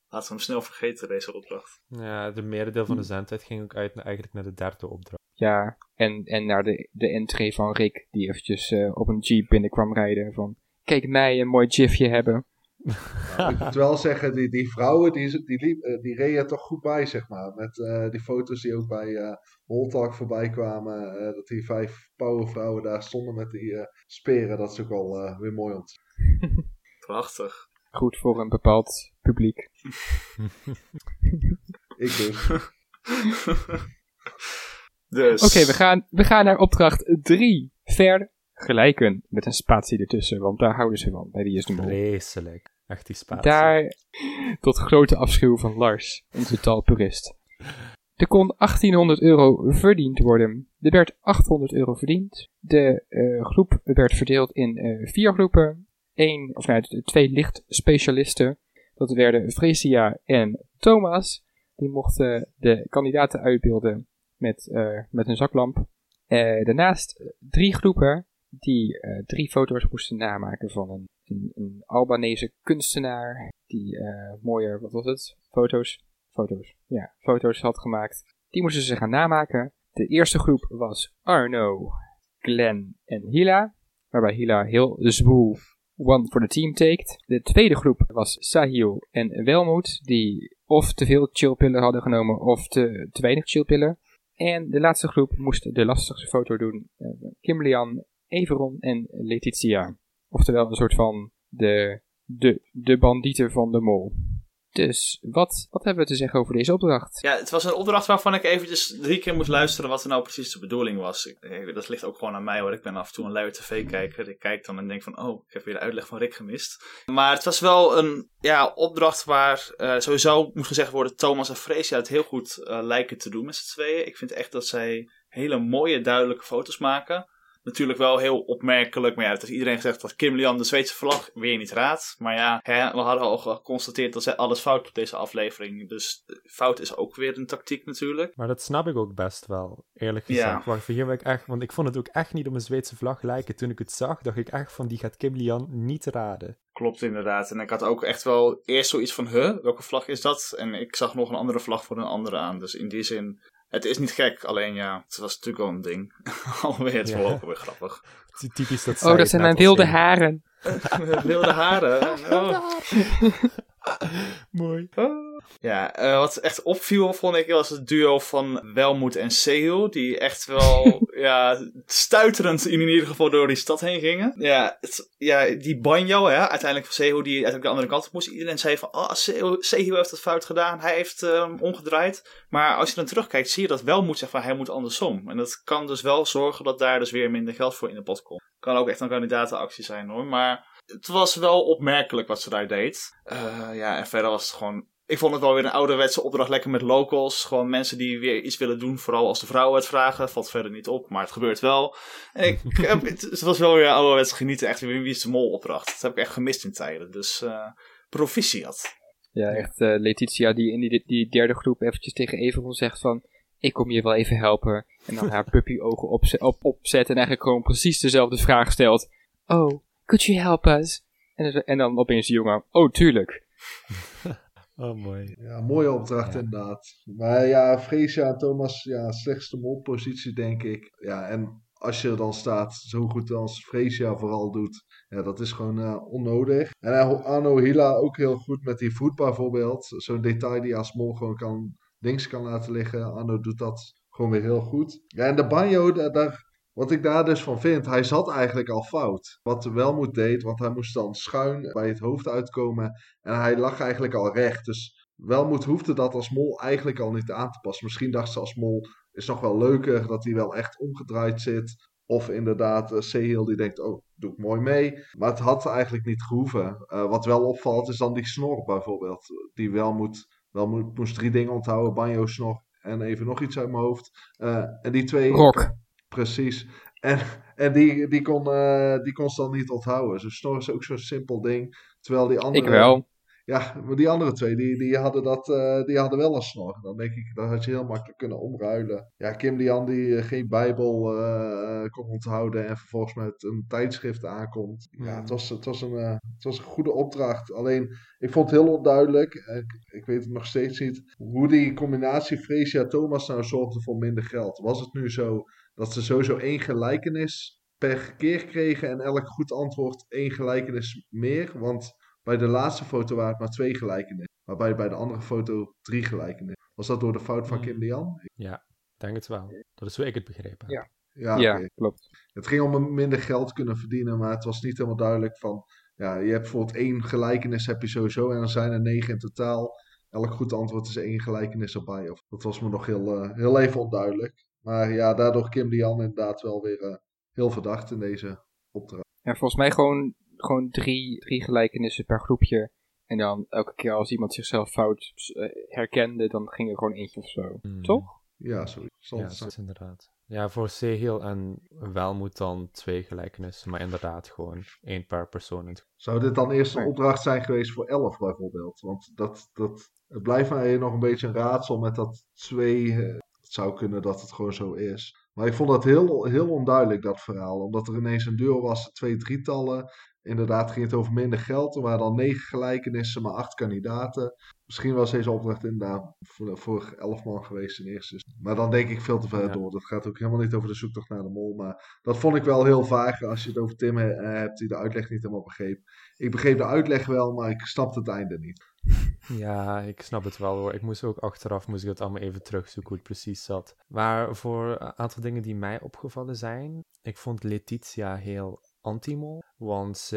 Laten we hem snel vergeten, deze opdracht. Ja, de merendeel van de zendtijd ging ook uit, eigenlijk naar de derde opdracht. Ja, en, en naar de, de entree van Rick, die eventjes eh, op een jeep binnenkwam rijden. Van, kijk mij een mooi gifje hebben. Ik moet wel zeggen, die, die vrouwen, die, die, liep, eh, die reden er toch goed bij, zeg maar. Met eh, die foto's die ook bij eh Holtalk voorbij kwamen. dat die vijf powervrouwen daar stonden met die eh, speren. Dat is ook al weer mooi om. Prachtig. Goed voor een bepaald publiek. Ik dus. dus. Oké, we, gaan, we gaan naar opdracht 3. Vergelijken. Met een spatie ertussen, want daar houden ze van. Bij die is de mol. Vreselijk. Echt die spatie. Daar, tot grote afschuw van Lars, onze taalpurist. Er kon 1800 euro verdiend worden. Er werd 800 euro verdiend. De eh, groep werd verdeeld in eh, vier groepen. Eén, of nou, twee lichtspecialisten. Dat werden Fresia en Thomas. Die mochten de kandidaten uitbeelden met, eh, met een zaklamp. Daarnaast drie groepen die eh, drie foto's moesten namaken van een, een, Albanese kunstenaar die eh, mooie, wat was het? Foto's? Foto's, ja, foto's had gemaakt. Die moesten ze gaan namaken. De eerste groep was Arno, Glenn en Hila, waarbij Hila heel zwoel one for the team taked. De tweede groep was Sahil en Welmoed, die of te veel chillpillen hadden genomen of te, weinig chillpillen. En de laatste groep moest de lastigste foto doen. eh, Kim Lian, Everon en Letitia. Oftewel een soort van de, de, de bandieten van de mol. Dus wat, wat hebben we te zeggen over deze opdracht? Ja, het was een opdracht waarvan ik eventjes drie keer moest luisteren wat er nou precies de bedoeling was. Dat ligt ook gewoon aan mij hoor. Ik ben af en toe een luie tv-kijker. Ik kijk dan en denk van, oh, ik heb weer de uitleg van Rick gemist. Maar het was wel een ja, opdracht waar eh, sowieso moet gezegd worden, Thomas en Freesia het heel goed eh, lijken te doen met z'n tweeën. Ik vind echt dat zij hele mooie, duidelijke foto's maken. Natuurlijk wel heel opmerkelijk, maar ja, het is iedereen gezegd dat Kim Lian de Zweedse vlag weer niet raadt. Maar ja, hè, we hadden al geconstateerd dat zij alles fout op deze aflevering. Dus eh, fout is ook weer een tactiek natuurlijk. Maar dat snap ik ook best wel, eerlijk Ja. gezegd. Wacht, hier ben ik echt, want ik vond het ook echt niet op een Zweedse vlag lijken. Toen ik het zag, dacht ik echt van, die gaat Kim Lian niet raden. Klopt inderdaad. En ik had ook echt wel eerst zoiets van, huh, welke vlag is dat? En ik zag nog een andere vlag voor een andere aan. Dus in die zin, het is niet gek. Alleen ja, het was natuurlijk wel een ding. Alweer, het is wel ook weer grappig. Ty- Typisch dat Oh, dat zijn mijn wilde haren. Wilde haren. Oh. Mooi. Ja, uh, wat echt opviel vond ik was het duo van Welmoed en Sehul. Die echt wel ja, stuiterend in ieder geval door die stad heen gingen. Ja, het, ja die banjo, hè, uiteindelijk van Sehul die uiteindelijk de andere kant op moest. Iedereen zei van, ah, oh, Sehul heeft het fout gedaan. Hij heeft um, omgedraaid. Maar als je dan terugkijkt zie je dat Welmoed zegt van hij moet andersom. En dat kan dus wel zorgen dat daar dus weer minder geld voor in de pot komt. Kan ook echt een kandidatenactie zijn hoor. Maar het was wel opmerkelijk wat ze daar deed. Uh, ja, en verder was het gewoon ik vond het wel weer een ouderwetse opdracht, lekker met locals. Gewoon mensen die weer iets willen doen, vooral als de vrouwen het vragen. Valt verder niet op, maar het gebeurt wel. En ik, het, was wel weer ouderwets genieten, echt weer wie is de mol opdracht. Dat heb ik echt gemist in tijden, dus uh, proficiat. Ja, echt uh, Letitia die in die, die derde groep eventjes tegen Everon zegt van... Ik kom je wel even helpen. En dan haar puppy ogen opzet, op, opzet en eigenlijk gewoon precies dezelfde vraag stelt. Oh, could you help us? En, en dan opeens de jongen, oh tuurlijk. Oh, mooi. Ja, mooie opdracht inderdaad. Maar ja, Freesia en Thomas, ja, slechtste molpositie denk ik. Ja, en als je dan staat zo goed als Freesia vooral doet, ja, dat is gewoon uh, onnodig. En uh, Arno Hila ook heel goed met die voet bijvoorbeeld. Zo'n detail die als mol gewoon kan, links kan laten liggen. Arno doet dat gewoon weer heel goed. Ja, en de banjo, daar, wat ik daar dus van vind, hij zat eigenlijk al fout. Wat wel moet deed, want hij moest dan schuin bij het hoofd uitkomen. En hij lag eigenlijk al recht. Dus Welmoed hoefde dat als mol eigenlijk al niet aan te passen. Misschien dacht ze als mol, is nog wel leuker dat hij wel echt omgedraaid zit. Of inderdaad, uh, die denkt, oh, doe ik mooi mee. Maar het had eigenlijk niet gehoeven. Uh, wat wel opvalt is dan die snor bijvoorbeeld. Die wel moet, wel moet, moest drie dingen onthouden. Banjo, snor en even nog iets uit mijn hoofd. Uh, en die twee... Rock. Precies. En, en die, die, kon, uh, die kon ze dan niet onthouden. Dus snor is ook zo'n simpel ding. Terwijl die andere... Ik wel. Ja, maar die andere twee, die, die, hadden, dat, uh, die hadden wel een snor. Dan denk ik, dat had je heel makkelijk kunnen omruilen. Ja, Kim Lian die uh, geen bijbel uh, kon onthouden en vervolgens met een tijdschrift aankomt. Ja, het was, het, was een, het was een goede opdracht. Alleen, ik vond het heel onduidelijk, ik, ik weet het nog steeds niet, hoe die combinatie Freesia Thomas nou zorgde voor minder geld. Was het nu zo dat ze sowieso één gelijkenis per keer kregen en elk goed antwoord één gelijkenis meer? Want bij de laatste foto waren het maar twee gelijkenissen. Waarbij bij de andere foto drie gelijkenissen. Was dat door de fout van Kim Lian? Ja, denk het wel. Dat is hoe ik het begrepen Ja, ja, ja klopt. Het ging om minder geld kunnen verdienen, maar het was niet helemaal duidelijk van... Ja, je hebt bijvoorbeeld één gelijkenis heb je sowieso en dan zijn er negen in totaal. Elk goed antwoord is één gelijkenis erbij. Of, dat was me nog heel, uh, heel even onduidelijk. Maar ja, daardoor Kim Lian inderdaad wel weer uh, heel verdacht in deze opdracht. Ja, volgens mij gewoon gewoon drie, drie gelijkenissen per groepje. En dan elke keer als iemand zichzelf fout uh, herkende, dan ging er gewoon eentje of zo. Hmm. Toch? Ja, sorry. Ja, dat is inderdaad. Ja, voor Sehil en wel moet dan twee gelijkenissen, maar inderdaad gewoon één per persoon. Zou dit dan eerst een opdracht zijn geweest voor elf bijvoorbeeld? Want dat, dat, het blijft mij nog een beetje een raadsel met dat twee. Zou kunnen dat het gewoon zo is. Maar ik vond dat heel, heel onduidelijk, dat verhaal. Omdat er ineens een duo was, twee drietallen. Inderdaad ging het over minder geld. Er waren dan negen gelijkenissen, maar acht kandidaten. Misschien was deze opdracht inderdaad voor, voor elf man geweest in eerste. Maar dan denk ik veel te ver door. Dat gaat ook helemaal niet over de zoektocht naar de mol. Maar dat vond ik wel heel vaag als je het over Tim hebt die de uitleg niet helemaal begreep. Ik begreep de uitleg wel, maar ik snapte het einde niet. Ja, ik snap het wel hoor. Ik moest ook achteraf moest ik het allemaal even terugzoeken hoe het precies zat. Maar voor een aantal dingen die mij opgevallen zijn. Ik vond Letitia heel anti-mol. Want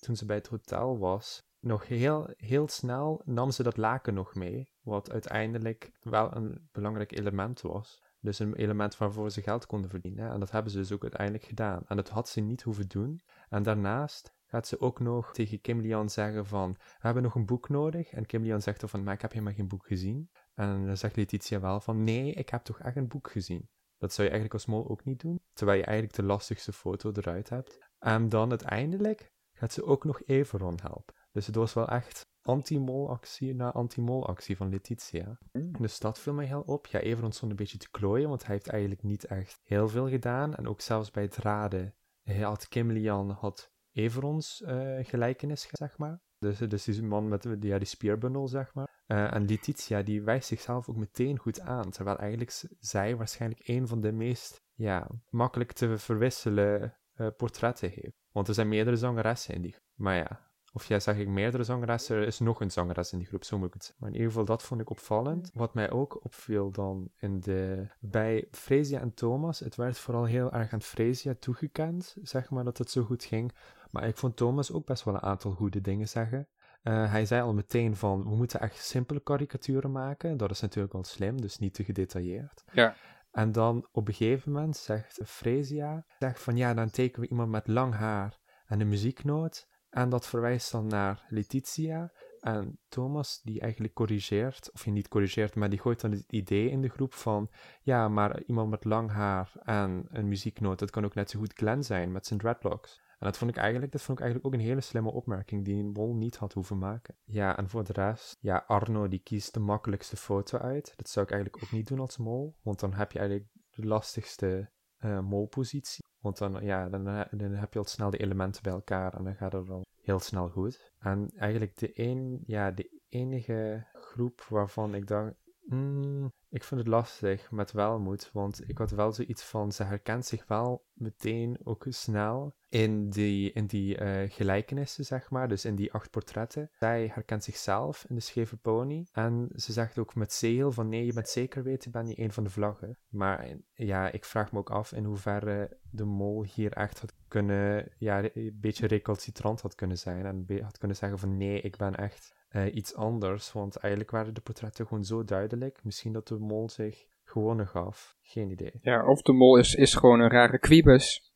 toen ze bij het hotel was, nog heel, heel snel nam ze dat laken nog mee. Wat uiteindelijk wel een belangrijk element was. Dus een element waarvoor ze geld konden verdienen. En dat hebben ze dus ook uiteindelijk gedaan. En dat had ze niet hoeven doen. En daarnaast gaat ze ook nog tegen Kim Lian zeggen van, we hebben nog een boek nodig. En Kim Lian zegt dan van, maar ik heb helemaal geen boek gezien. En dan zegt Letitia wel van, nee, ik heb toch echt een boek gezien. Dat zou je eigenlijk als mol ook niet doen, terwijl je eigenlijk de lastigste foto eruit hebt. En dan uiteindelijk gaat ze ook nog Everon helpen. Dus het was wel echt anti-mol-actie na anti-mol-actie van Letitia. Mm. Dus dat viel mij heel op. Ja, Everon stond een beetje te klooien, want hij heeft eigenlijk niet echt heel veel gedaan. En ook zelfs bij het raden hij had Kim Lian had Everons uh, gelijkenis, zeg maar. Dus, dus die man met die, ja, die spierbundel, zeg maar. Uh, en Letitia, die wijst zichzelf ook meteen goed aan. Terwijl eigenlijk zij waarschijnlijk een van de meest ja, makkelijk te verwisselen uh, portretten heeft. Want er zijn meerdere zangeressen in die. Maar ja, Of ja, zeg ik meerdere zangeressen, er is nog een zangeres in die groep, zo moet ik het zeggen. Maar in ieder geval, dat vond ik opvallend. Wat mij ook opviel dan in de... Bij Fresia en Thomas, het werd vooral heel erg aan Fresia toegekend, zeg maar, dat het zo goed ging. Maar ik vond Thomas ook best wel een aantal goede dingen zeggen. Uh, hij zei al meteen van, we moeten echt simpele karikaturen maken. Dat is natuurlijk wel slim, dus niet te gedetailleerd. Ja. En dan op een gegeven moment zegt Fresia, zegt van ja, dan tekenen we iemand met lang haar en een muzieknoot. En dat verwijst dan naar Letitia. En Thomas, die eigenlijk corrigeert, of je niet corrigeert, maar die gooit dan het idee in de groep van, ja, maar iemand met lang haar en een muzieknoot, dat kan ook net zo goed Glenn zijn met zijn dreadlocks. En dat vond ik eigenlijk, dat vond ik eigenlijk ook een hele slimme opmerking die Mol niet had hoeven maken. Ja, en voor de rest, ja, Arno die kiest de makkelijkste foto uit. Dat zou ik eigenlijk ook niet doen als Mol, want dan heb je eigenlijk de lastigste uh, molpositie. Want dan, ja, dan, dan, heb je al snel de elementen bij elkaar en dan gaat het wel heel snel goed. En eigenlijk de, een, ja, de enige groep waarvan ik dacht, mm, ik vind het lastig met welmoed, want ik had wel zoiets van, ze herkent zich wel meteen ook snel in die, in die uh, gelijkenissen, zeg maar, dus in die acht portretten. Zij herkent zichzelf in de scheve pony en ze zegt ook met zegel van nee, je bent zeker weten, ben je een van de vlaggen. Maar ja, ik vraag me ook af in hoeverre de mol hier echt had kunnen, ja, een beetje recalcitrant had kunnen zijn en had kunnen zeggen van nee, ik ben echt uh, iets anders, want eigenlijk waren de portretten gewoon zo duidelijk. Misschien dat de mol zich gewonnen gaf. Geen idee. Ja, of de mol is, is gewoon een rare quibus.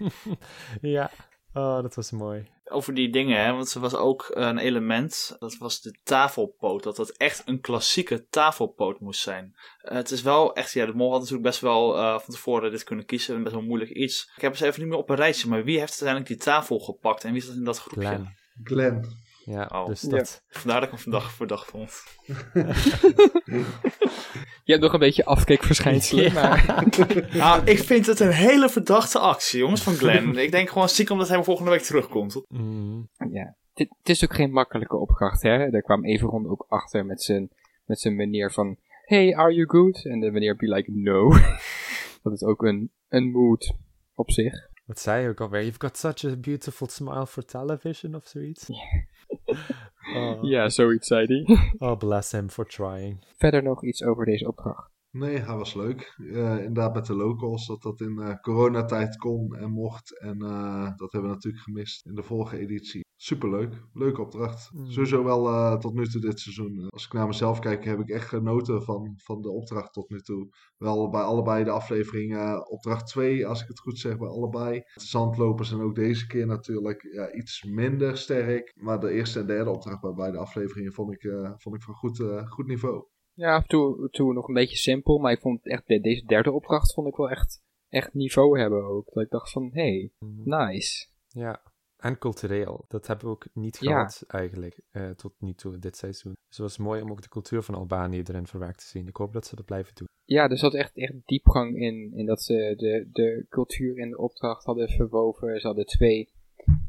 ja, oh, dat was mooi. Over die dingen, hè, want er was ook een element, dat was de tafelpoot. Dat dat echt een klassieke tafelpoot moest zijn. Uh, het is wel echt, ja, de mol had natuurlijk best wel uh, van tevoren dit kunnen kiezen. Best wel moeilijk iets. Ik heb ze even niet meer op een rijtje, maar wie heeft uiteindelijk die tafel gepakt en wie zat in dat groepje? Glenn. Glenn. Ja, oh. dus dat... Ja. Vandaar dat ik hem vandaag verdacht vond. Je hebt nog een beetje afkeekverschijnselen, ja. maar... nou, ik vind het een hele verdachte actie, jongens, van Glenn. ik denk gewoon stiekem dat hij volgende week terugkomt. Mm. Ja, het is ook geen makkelijke opdracht, hè. Daar kwam Everon ook achter met zijn, met zijn manier van... Hey, are you good? En de manier be like, no. dat is ook een, een mood op zich. Wat zei je ook alweer? You've got such a beautiful smile for television of zoiets. oh. Ja, zoiets zei hij. oh, bless him for trying. Verder nog iets over deze opdracht? Nee, hij was leuk. Uh, inderdaad met de locals, dat dat in uh, coronatijd kon en mocht. En uh, dat hebben we natuurlijk gemist in de vorige editie. Superleuk. Leuke opdracht. Mm. Sowieso wel tot nu toe dit seizoen. Als ik naar mezelf kijk, heb ik echt genoten van, van de opdracht tot nu toe. Wel bij allebei de afleveringen. opdracht 2, als ik het goed zeg, bij allebei. De zandlopers en ook deze keer natuurlijk ja, iets minder sterk. Maar de eerste en derde opdracht bij beide afleveringen vond ik, vond ik van goed, goed niveau. Ja, af en toe, toe nog een beetje simpel. Maar ik vond echt, deze derde opdracht vond ik wel echt, echt niveau hebben ook. Dat ik dacht van, hey, mm. nice. Ja, en cultureel. Dat hebben we ook niet gehad eigenlijk uh, tot nu toe dit seizoen. Dus het was mooi om ook de cultuur van Albanië erin verwerkt te zien. Ik hoop dat ze dat blijven doen. Ja, er zat echt, echt diepgang in. In dat ze de, de cultuur in de opdracht hadden verwoven. Ze hadden twee,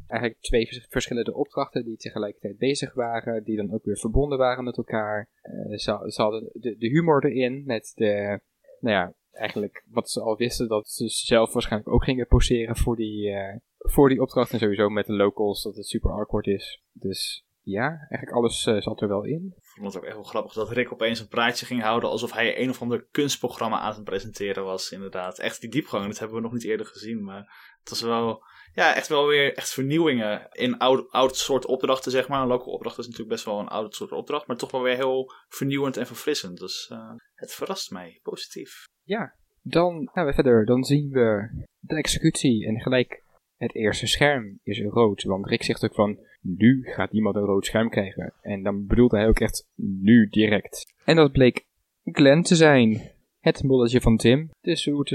eigenlijk twee verschillende opdrachten die tegelijkertijd bezig waren. Die dan ook weer verbonden waren met elkaar. Uh, ze, hadden de, de humor erin met de, nou ja, eigenlijk wat ze al wisten. Dat ze zelf waarschijnlijk ook gingen poseren voor die... Uh, voor die opdracht en sowieso met de locals dat het super awkward is. Dus ja, eigenlijk alles uh, zat er wel in. Ik vond het ook echt wel grappig dat Rick opeens een praatje ging houden alsof hij een of ander kunstprogramma aan het presenteren was, inderdaad. Echt die diepgang, dat hebben we nog niet eerder gezien, maar het was wel, ja, echt wel weer echt vernieuwingen in oud, oud soort opdrachten, zeg maar. Een local opdracht is natuurlijk best wel een oud soort opdracht, maar toch wel weer heel vernieuwend en verfrissend. Dus uh, het verrast mij, positief. Ja, dan gaan we verder. Dan zien we de executie en gelijk het eerste scherm is rood. Want Rick zegt ook van, nu gaat iemand een rood scherm krijgen. En dan bedoelt hij ook echt nu direct. En dat bleek Glenn te zijn. Het molletje van Tim. Dus hoe het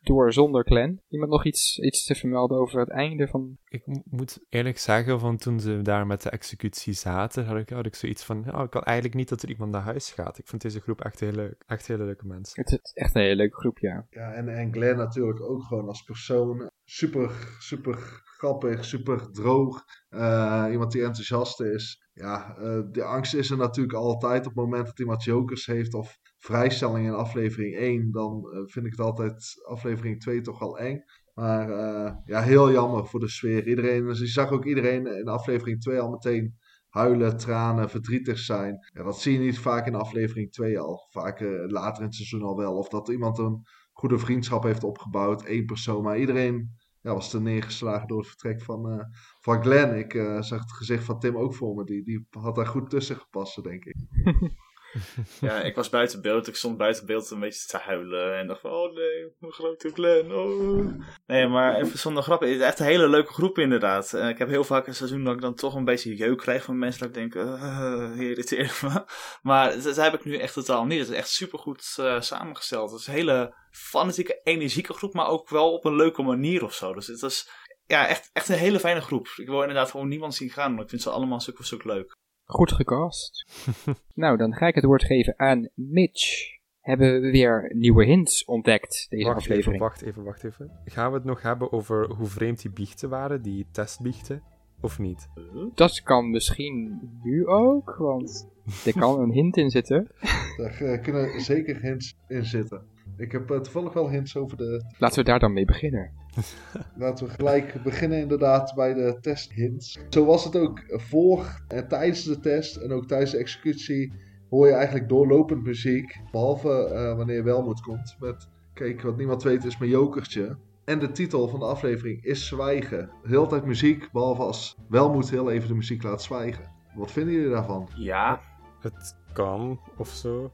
door zonder Glenn. Iemand nog iets, iets te vermelden over het einde van... Ik moet eerlijk zeggen, van toen ze daar met de executie zaten, had ik, had ik zoiets van, oh, ik wil eigenlijk niet dat er iemand naar huis gaat. Ik vind deze groep echt heel leuk. Echt hele leuke mensen. Het is echt een hele leuke groep, ja. Ja, en, en Glenn natuurlijk ook gewoon als persoon super, super grappig, super droog. Uh, iemand die enthousiast is. Ja, uh, de angst is er natuurlijk altijd op het moment dat iemand jokers heeft of vrijstelling in aflevering 1. Dan uh, vind ik het altijd aflevering 2 toch wel eng. Maar eh, ja, heel jammer voor de sfeer. Iedereen, dus je zag ook iedereen in aflevering 2 al meteen huilen, tranen, verdrietig zijn. Ja, dat zie je niet vaak in aflevering 2 al. Vaak eh, later in het seizoen al wel. Of dat iemand een goede vriendschap heeft opgebouwd, één persoon. Maar iedereen ja, was te neergeslagen door het vertrek van, uh, van Glenn. Ik zag het gezicht van Tim ook voor me. Die, die had daar goed tussen gepast, denk ik. ja, ik was buiten beeld. Ik stond buiten beeld een beetje te huilen. En dacht van, oh nee, mijn grote Glen. Oh. Nee, maar even zonder grap. Het is echt een hele leuke groep inderdaad. ik heb heel vaak een seizoen dat ik dan toch een beetje jeuk krijg van mensen. Dat ik denk, uh, irriteert me. Maar dat, heb ik nu echt totaal niet. Het is echt supergoed uh, samengesteld. Het is een hele fanatieke, energieke groep. Maar ook wel op een leuke manier of zo. Dus het is ja, echt, echt een hele fijne groep. Ik wil inderdaad gewoon niemand zien gaan. Maar ik vind ze allemaal stuk leuk. Goed gecast. nou, dan ga ik het woord geven aan Mitch. Hebben we weer nieuwe hints ontdekt deze wacht aflevering? Even, wacht even, wacht even. Gaan we het nog hebben over hoe vreemd die biechten waren, die testbiechten? Of niet? Dat kan misschien nu ook, want er kan een hint in zitten. Daar uh, kunnen zeker hints in zitten. Ik heb uh, toevallig wel hints over de... Laten we daar dan mee beginnen. Laten we gelijk beginnen inderdaad bij de testhints. Zo was het ook voor en tijdens de test en ook tijdens de executie hoor je eigenlijk doorlopend muziek. Behalve uh, wanneer Welmoed komt met, kijk wat niemand weet is mijn jokertje. En de titel van de aflevering is Zwijgen. Heel tijd muziek, behalve als Welmoed heel even de muziek laat zwijgen. Wat vinden jullie daarvan? Ja. Het kan, of zo.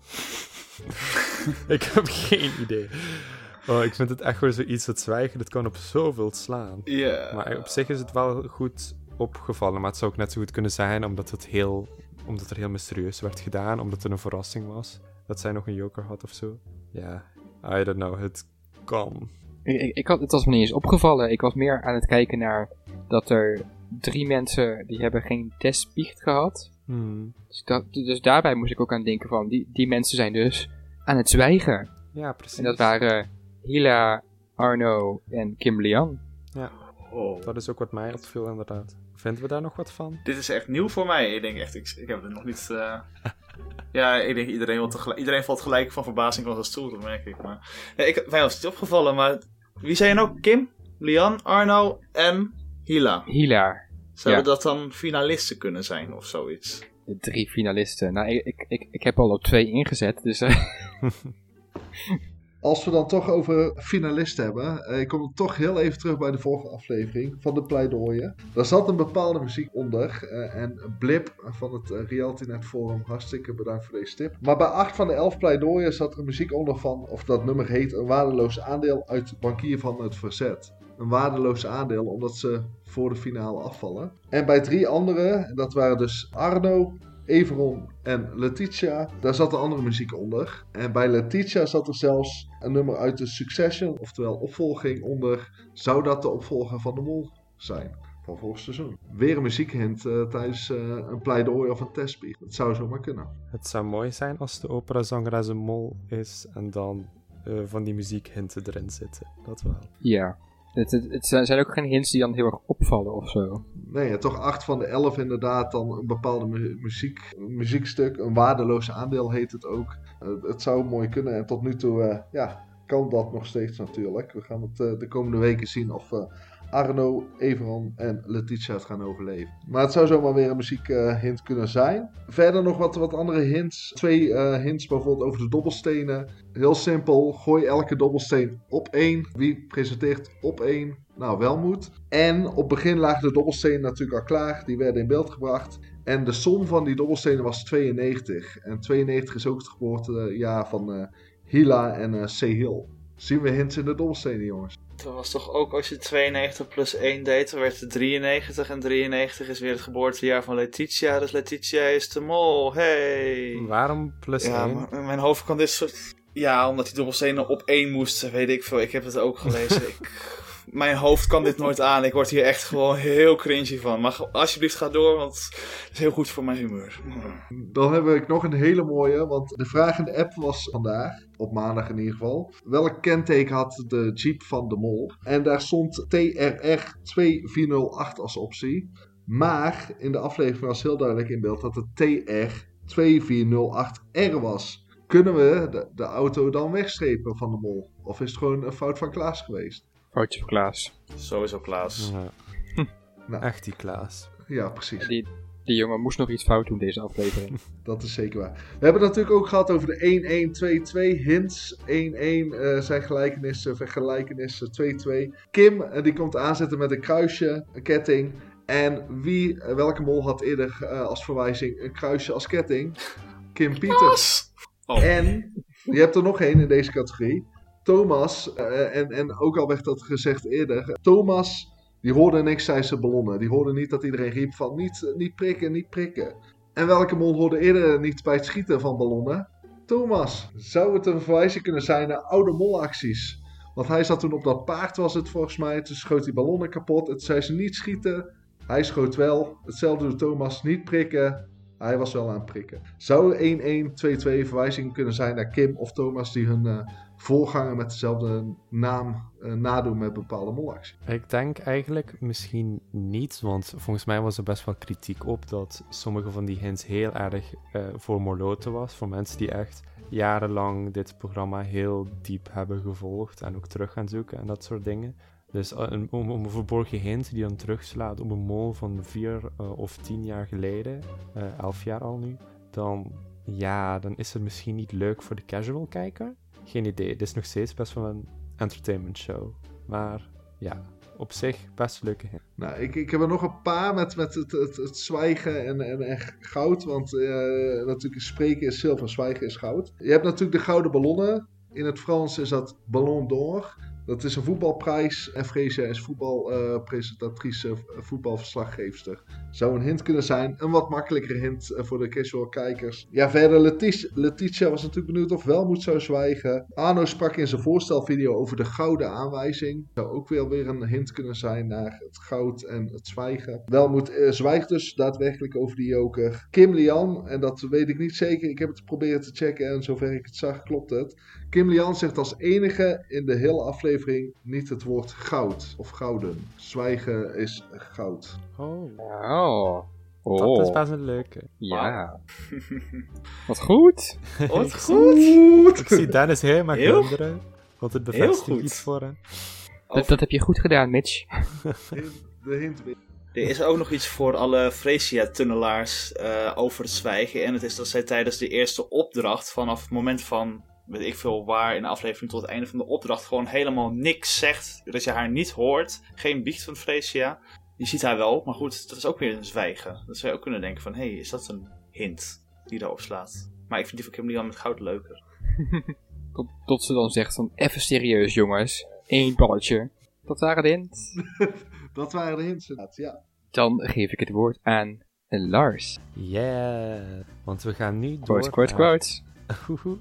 ik heb geen idee. Oh, ik vind het echt gewoon zoiets, dat zwijgen, dat kan op zoveel slaan. Ja. Maar op zich is het wel goed opgevallen, maar het zou ook net zo goed kunnen zijn omdat het heel, omdat er heel mysterieus werd gedaan, omdat het een verrassing was. Dat zij nog een joker had of zo. Ja, I don't know, het kan. Ik, ik had, het was me niet eens opgevallen. Ik was meer aan het kijken naar dat er drie mensen die hebben geen testbiecht gehad. Hmm. Dus, dat, dus daarbij moest ik ook aan denken van, die, die mensen zijn dus aan het zwijgen. Ja, precies. En dat waren Hila, Arno en Kim Lian. Ja, Oh. dat is ook wat mij opviel inderdaad. Vinden we daar nog wat van? Dit is echt nieuw voor mij. Ik denk echt, ik, ik heb het nog niet... uh... ja, ik denk iedereen, wil tegelijk, iedereen valt gelijk van verbazing van zijn stoel, dat merk ik. Maar... Nee, ik, mij was het niet opgevallen, maar wie zei je nou? Kim, Lian, Arno en Hila. Hila. Zouden Ja. dat dan finalisten kunnen zijn of zoiets? De drie finalisten. Nou, ik, ik, ik, ik heb al op twee ingezet, dus... eh, Als we dan toch over finalisten hebben, eh, ik kom toch heel even terug bij de vorige aflevering van de pleidooien. Daar zat een bepaalde muziek onder eh, en Blip van het eh, RealityNet Forum, hartstikke bedankt voor deze tip. Maar bij 8 van de 11 pleidooien zat er muziek onder van, of dat nummer heet, een waardeloos aandeel uit Bankier van het Verzet. Een waardeloos aandeel omdat ze voor de finale afvallen. En bij drie andere, dat waren dus Arno, Everon en Letitia, daar zat de andere muziek onder. En bij Letitia zat er zelfs een nummer uit de Succession, oftewel opvolging, onder. Zou dat de opvolger van de Mol zijn? Van vorig seizoen. Weer een muziekhint eh, tijdens eh, een pleidooi of een testbiecht. Dat zou zomaar kunnen. Het zou mooi zijn als de operazangeres een mol is en dan eh, van die muziekhinten erin zitten. Dat wel. ja. Het, het, het zijn ook geen hints die dan heel erg opvallen of zo. Nee, toch 8 van de 11 inderdaad dan een bepaalde mu- muziek, muziekstuk. Een waardeloos aandeel heet het ook. Eh, het zou mooi kunnen en tot nu toe eh, ja, kan dat nog steeds natuurlijk. We gaan het eh, de komende weken zien of eh, Arno, Everon en Letitia het gaan overleven. Maar het zou zomaar weer een muziekhint kunnen zijn. Verder nog wat, wat andere hints. Twee eh, hints bijvoorbeeld over de dobbelstenen. Heel simpel, gooi elke dobbelsteen op één. Wie presenteert op één? Nou, Welmoed. En op begin lagen de dobbelstenen natuurlijk al klaar. Die werden in beeld gebracht. En de som van die dobbelstenen was 92. En 92 is ook het geboortejaar van eh, Hila en eh Sehil. Zien we hints in de dobbelstenen, jongens? Dat was toch ook als je 92 plus 1 deed, dan werd het 93. En 93 is weer het geboortejaar van Letitia. Dus Letitia is de mol. Hey! Waarom plus Ja, 1? maar in mijn hoofd kan dit soort... Ja, omdat die dobbelstenen op één moesten, weet ik veel. Ik heb het ook gelezen. ik... Mijn hoofd kan dit nooit aan. Ik word hier echt gewoon heel cringy van. Maar alsjeblieft ga door, want het is heel goed voor mijn humeur. Dan heb ik nog een hele mooie, want de vraag in de app was vandaag, op maandag in ieder geval, welk kenteken had de Jeep van de Mol? En daar stond TRR 2408 als optie. Maar in de aflevering was heel duidelijk in beeld dat het TR 2408R was. Kunnen we de, de auto dan wegstrepen van de Mol? Of is het gewoon een fout van Klaas geweest? Foutje voor Klaas. Sowieso Klaas. Ja. Nou. Echt die Klaas. Ja, precies. Die, die jongen moest nog iets fout doen deze aflevering. Dat is zeker waar. We hebben het natuurlijk ook gehad over de 1-1-2-2 hints. 1-1 eh, zijn gelijkenissen, vergelijkenissen 2-2. Kim eh, die komt aanzetten met een kruisje, een ketting. En wie, eh, welke mol had eerder eh, als verwijzing een kruisje als ketting? Kim Pieters. Oh. En je hebt er nog één in deze categorie. Thomas, eh, en, en ook al werd dat gezegd eerder. Thomas, die hoorde niks tijdens de ballonnen. Die hoorde niet dat iedereen riep van niet, niet prikken, niet prikken. En welke mol hoorde eerder niet bij het schieten van ballonnen? Thomas. Zou het een verwijzing kunnen zijn naar oude molacties? Want hij zat toen op dat paard, was het volgens mij. Toen schoot die ballonnen kapot. Het zei ze niet schieten. Hij schoot wel. Hetzelfde doet Thomas. Niet prikken. Hij was wel aan het prikken. Zou 1-1-2-2 verwijzing kunnen zijn naar Kim of Thomas die hun eh, voorganger met dezelfde naam eh, nadoen met bepaalde molacties? Ik denk eigenlijk misschien niet, want volgens mij was er best wel kritiek op dat sommige van die hints heel erg eh, voor moloten was. Voor mensen die echt jarenlang dit programma heel diep hebben gevolgd en ook terug gaan zoeken en dat soort dingen. Dus eh, om, om een verborgen hint die dan terugslaat op een mol van vier of tien jaar geleden, elf jaar al nu, dan ja, dan is het misschien niet leuk voor de casual kijker. Geen idee, het is nog steeds best wel een entertainment show. Maar ja, op zich best leuke hint. Nou, ik, ik heb er nog een paar met, met het, het, zwijgen en, en, en goud. Want eh, natuurlijk spreken is zilver, zwijgen is goud. Je hebt natuurlijk de gouden ballonnen. In het Frans is dat Ballon d'Or. Dat is een voetbalprijs. En Freesia is voetbalpresentatrice, voetbalverslaggeefster. Zou een hint kunnen zijn. Een wat makkelijker hint eh, voor de casual kijkers. Ja, verder Letitia, was natuurlijk benieuwd of Welmoed zou zwijgen. Arno sprak in zijn voorstelvideo over de gouden aanwijzing. Zou ook weer weer een hint kunnen zijn naar het goud en het zwijgen. Welmoed eh, zwijgt dus daadwerkelijk over die joker. Kim Lian, en dat weet ik niet zeker. Ik heb het proberen te checken en zover ik het zag klopt het. Kim Lian zegt als enige in de hele aflevering niet het woord goud of gouden. Zwijgen is goud. Oh, Oh. dat is Oh. best een leuke. Ja. Wat goed. Wat goed! Ik zie Dennis helemaal Heel- glunderen. Want het bevestigt iets voor hem. Dat, dat heb je goed gedaan, Mitch. De hint weer. Er is ook nog iets voor alle Freesia-tunnelaars eh, over het zwijgen. En het is dat zij tijdens de eerste opdracht, vanaf het moment van, weet ik veel waar, in de aflevering tot het einde van de opdracht, gewoon helemaal niks zegt. Dat je haar niet hoort. Geen biecht van Freesia. Je ziet haar wel, maar goed, dat is ook weer een zwijgen. Dat zou je ook kunnen denken van, hé, hey, is dat een hint die daarop slaat? Maar ik vind die van Kim Lian met goud leuker. Tot, tot ze dan zegt van, even serieus jongens. Eén balletje. Dat waren de hint. Dat waren de hints inderdaad, ja. Dan geef ik het woord aan Lars. Yeah. Want we gaan nu door Quotes, quotes, naar- quotes.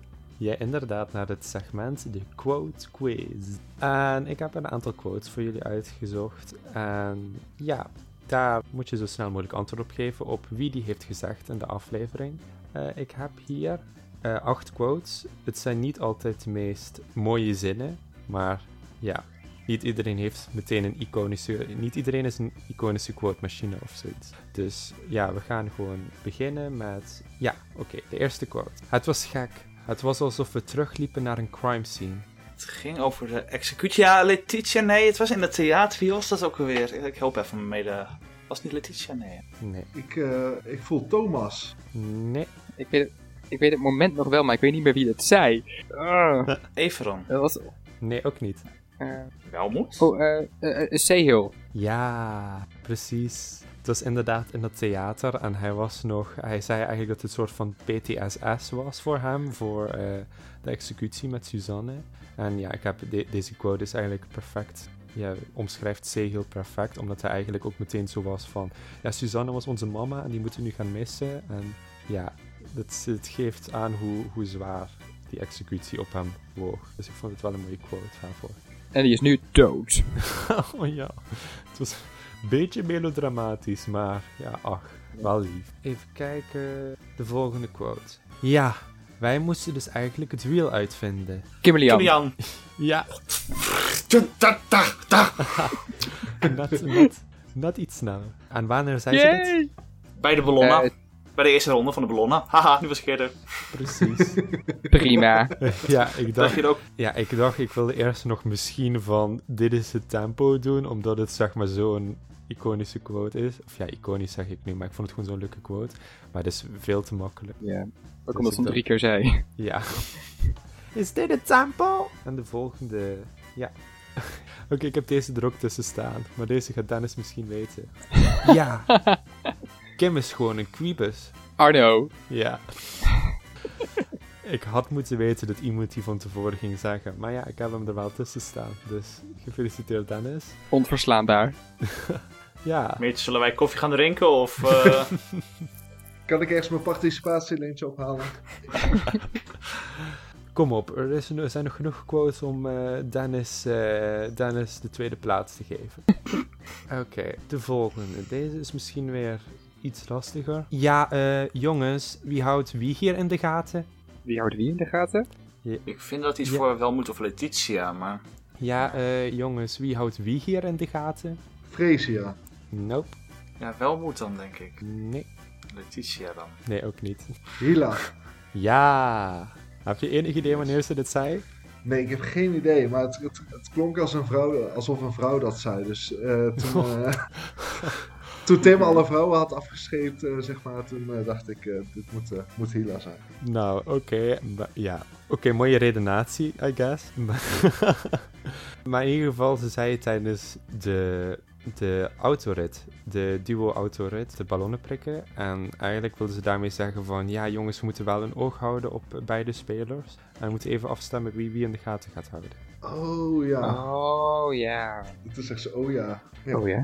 Ja, inderdaad, naar het segment de Quote Quiz. En ik heb een aantal quotes voor jullie uitgezocht. En ja, daar moet je zo snel mogelijk antwoord op geven op wie die heeft gezegd in de aflevering. Eh, ik heb hier eh, acht quotes. Het zijn niet altijd de meest mooie zinnen, maar ja, niet iedereen heeft meteen een iconische... Niet iedereen is een iconische quote machine of zoiets. Dus ja, we gaan gewoon beginnen met... Ja, oké, de eerste quote. Het was gek. Het was alsof we terugliepen naar een crime scene. Het ging over de executie. Ja, Letitia, nee, het was in het theater. Wie was dat ook alweer? Ik help even mee de... Was het niet Letitia? Nee. Nee. Ik, eh, ik voel Thomas. Nee. Ik weet, het, ik weet het moment nog wel, maar ik weet niet meer wie het zei. Ah, Everon. dat was... Nee, ook niet. eh, Welmoed? oh, eh, Sehil. Ja, precies. Het was inderdaad in het theater en hij was nog... Hij zei eigenlijk dat het een soort van PTSS was voor hem, voor eh, de executie met Suzanne. En ja, ik heb de- deze quote is eigenlijk perfect. Ja, omschrijft C heel perfect, omdat hij eigenlijk ook meteen zo was van... Ja, Suzanne was onze mama en die moeten we nu gaan missen. En ja, het, het geeft aan hoe, hoe zwaar die executie op hem woog. Dus ik vond het wel een mooie quote daarvoor. En die is nu dood. oh ja, het was beetje melodramatisch, maar ja, ach, wel lief. Even kijken, de volgende quote. Ja, wij moesten dus eigenlijk het wiel uitvinden. Kimberly Jan. Ja, net, net, net iets sneller. En wanneer zei ze dit? Yay! Bij de ballonnen. Eh, bij de eerste ronde van de ballonnen. Haha, nu was ik eerder. Precies. Prima. ja, ik Dacht dacht, je ook? ja, ik dacht, ik wilde eerst nog misschien van dit is het tempo doen, omdat het zeg maar zo'n iconische quote is. Of ja, iconisch zeg ik nu, maar ik vond het gewoon zo'n leuke quote. Maar het is veel te makkelijk. Ja. Ook Dus omdat ik ze hem drie keer zei. Ja. Is dit het tempo? En de volgende, ja. Oké, ik heb deze er ook tussen staan, maar deze gaat Dennis misschien weten. Ja. Kim is gewoon een quibus. Arno. Ja. Ik had moeten weten dat iemand die van tevoren ging zeggen, maar ja, ik heb hem er wel tussen staan. Dus gefeliciteerd Dennis. Onverslaanbaar. Ja. Meertje, zullen wij koffie gaan drinken? Of, eh, Kan ik ergens mijn participatielintje ophalen? Kom op, er, is, er zijn nog genoeg quotes om eh, Dennis, eh, Dennis de tweede plaats te geven. Oké, de volgende. Deze is misschien weer iets lastiger. Ja, eh, jongens, wie houdt wie hier in de gaten? Wie houdt wie in de gaten? ik vind dat iets Ja. voor Welmoed of Letitia, maar... Ja, eh, jongens, wie houdt wie hier in de gaten? Freesia. Nope. Ja, Welmoed dan, denk ik. Nee. Letitia dan. Nee, ook niet. Hila. Ja. Heb je enig idee wanneer ze dit zei? Nee, ik heb geen idee, maar het, het, het klonk als een vrouw, alsof een vrouw dat zei. Dus eh, toen, eh, toen Tim alle vrouwen had afgescheept, eh, zeg maar, toen eh, dacht ik, eh, dit moet, moet Hila zijn. Nou, oké. Ja. Oké, mooie redenatie, I guess. Maar, in ieder geval, ze zei tijdens de, de autorit, de duo-autorit, de ballonnen prikken. En eigenlijk wilden ze daarmee zeggen van, ja jongens, we moeten wel een oog houden op beide spelers. En we moeten even afstemmen wie wie in de gaten gaat houden. Oh ja, Oh ja. toen zegt ze, oh ja. ja. Oh ja.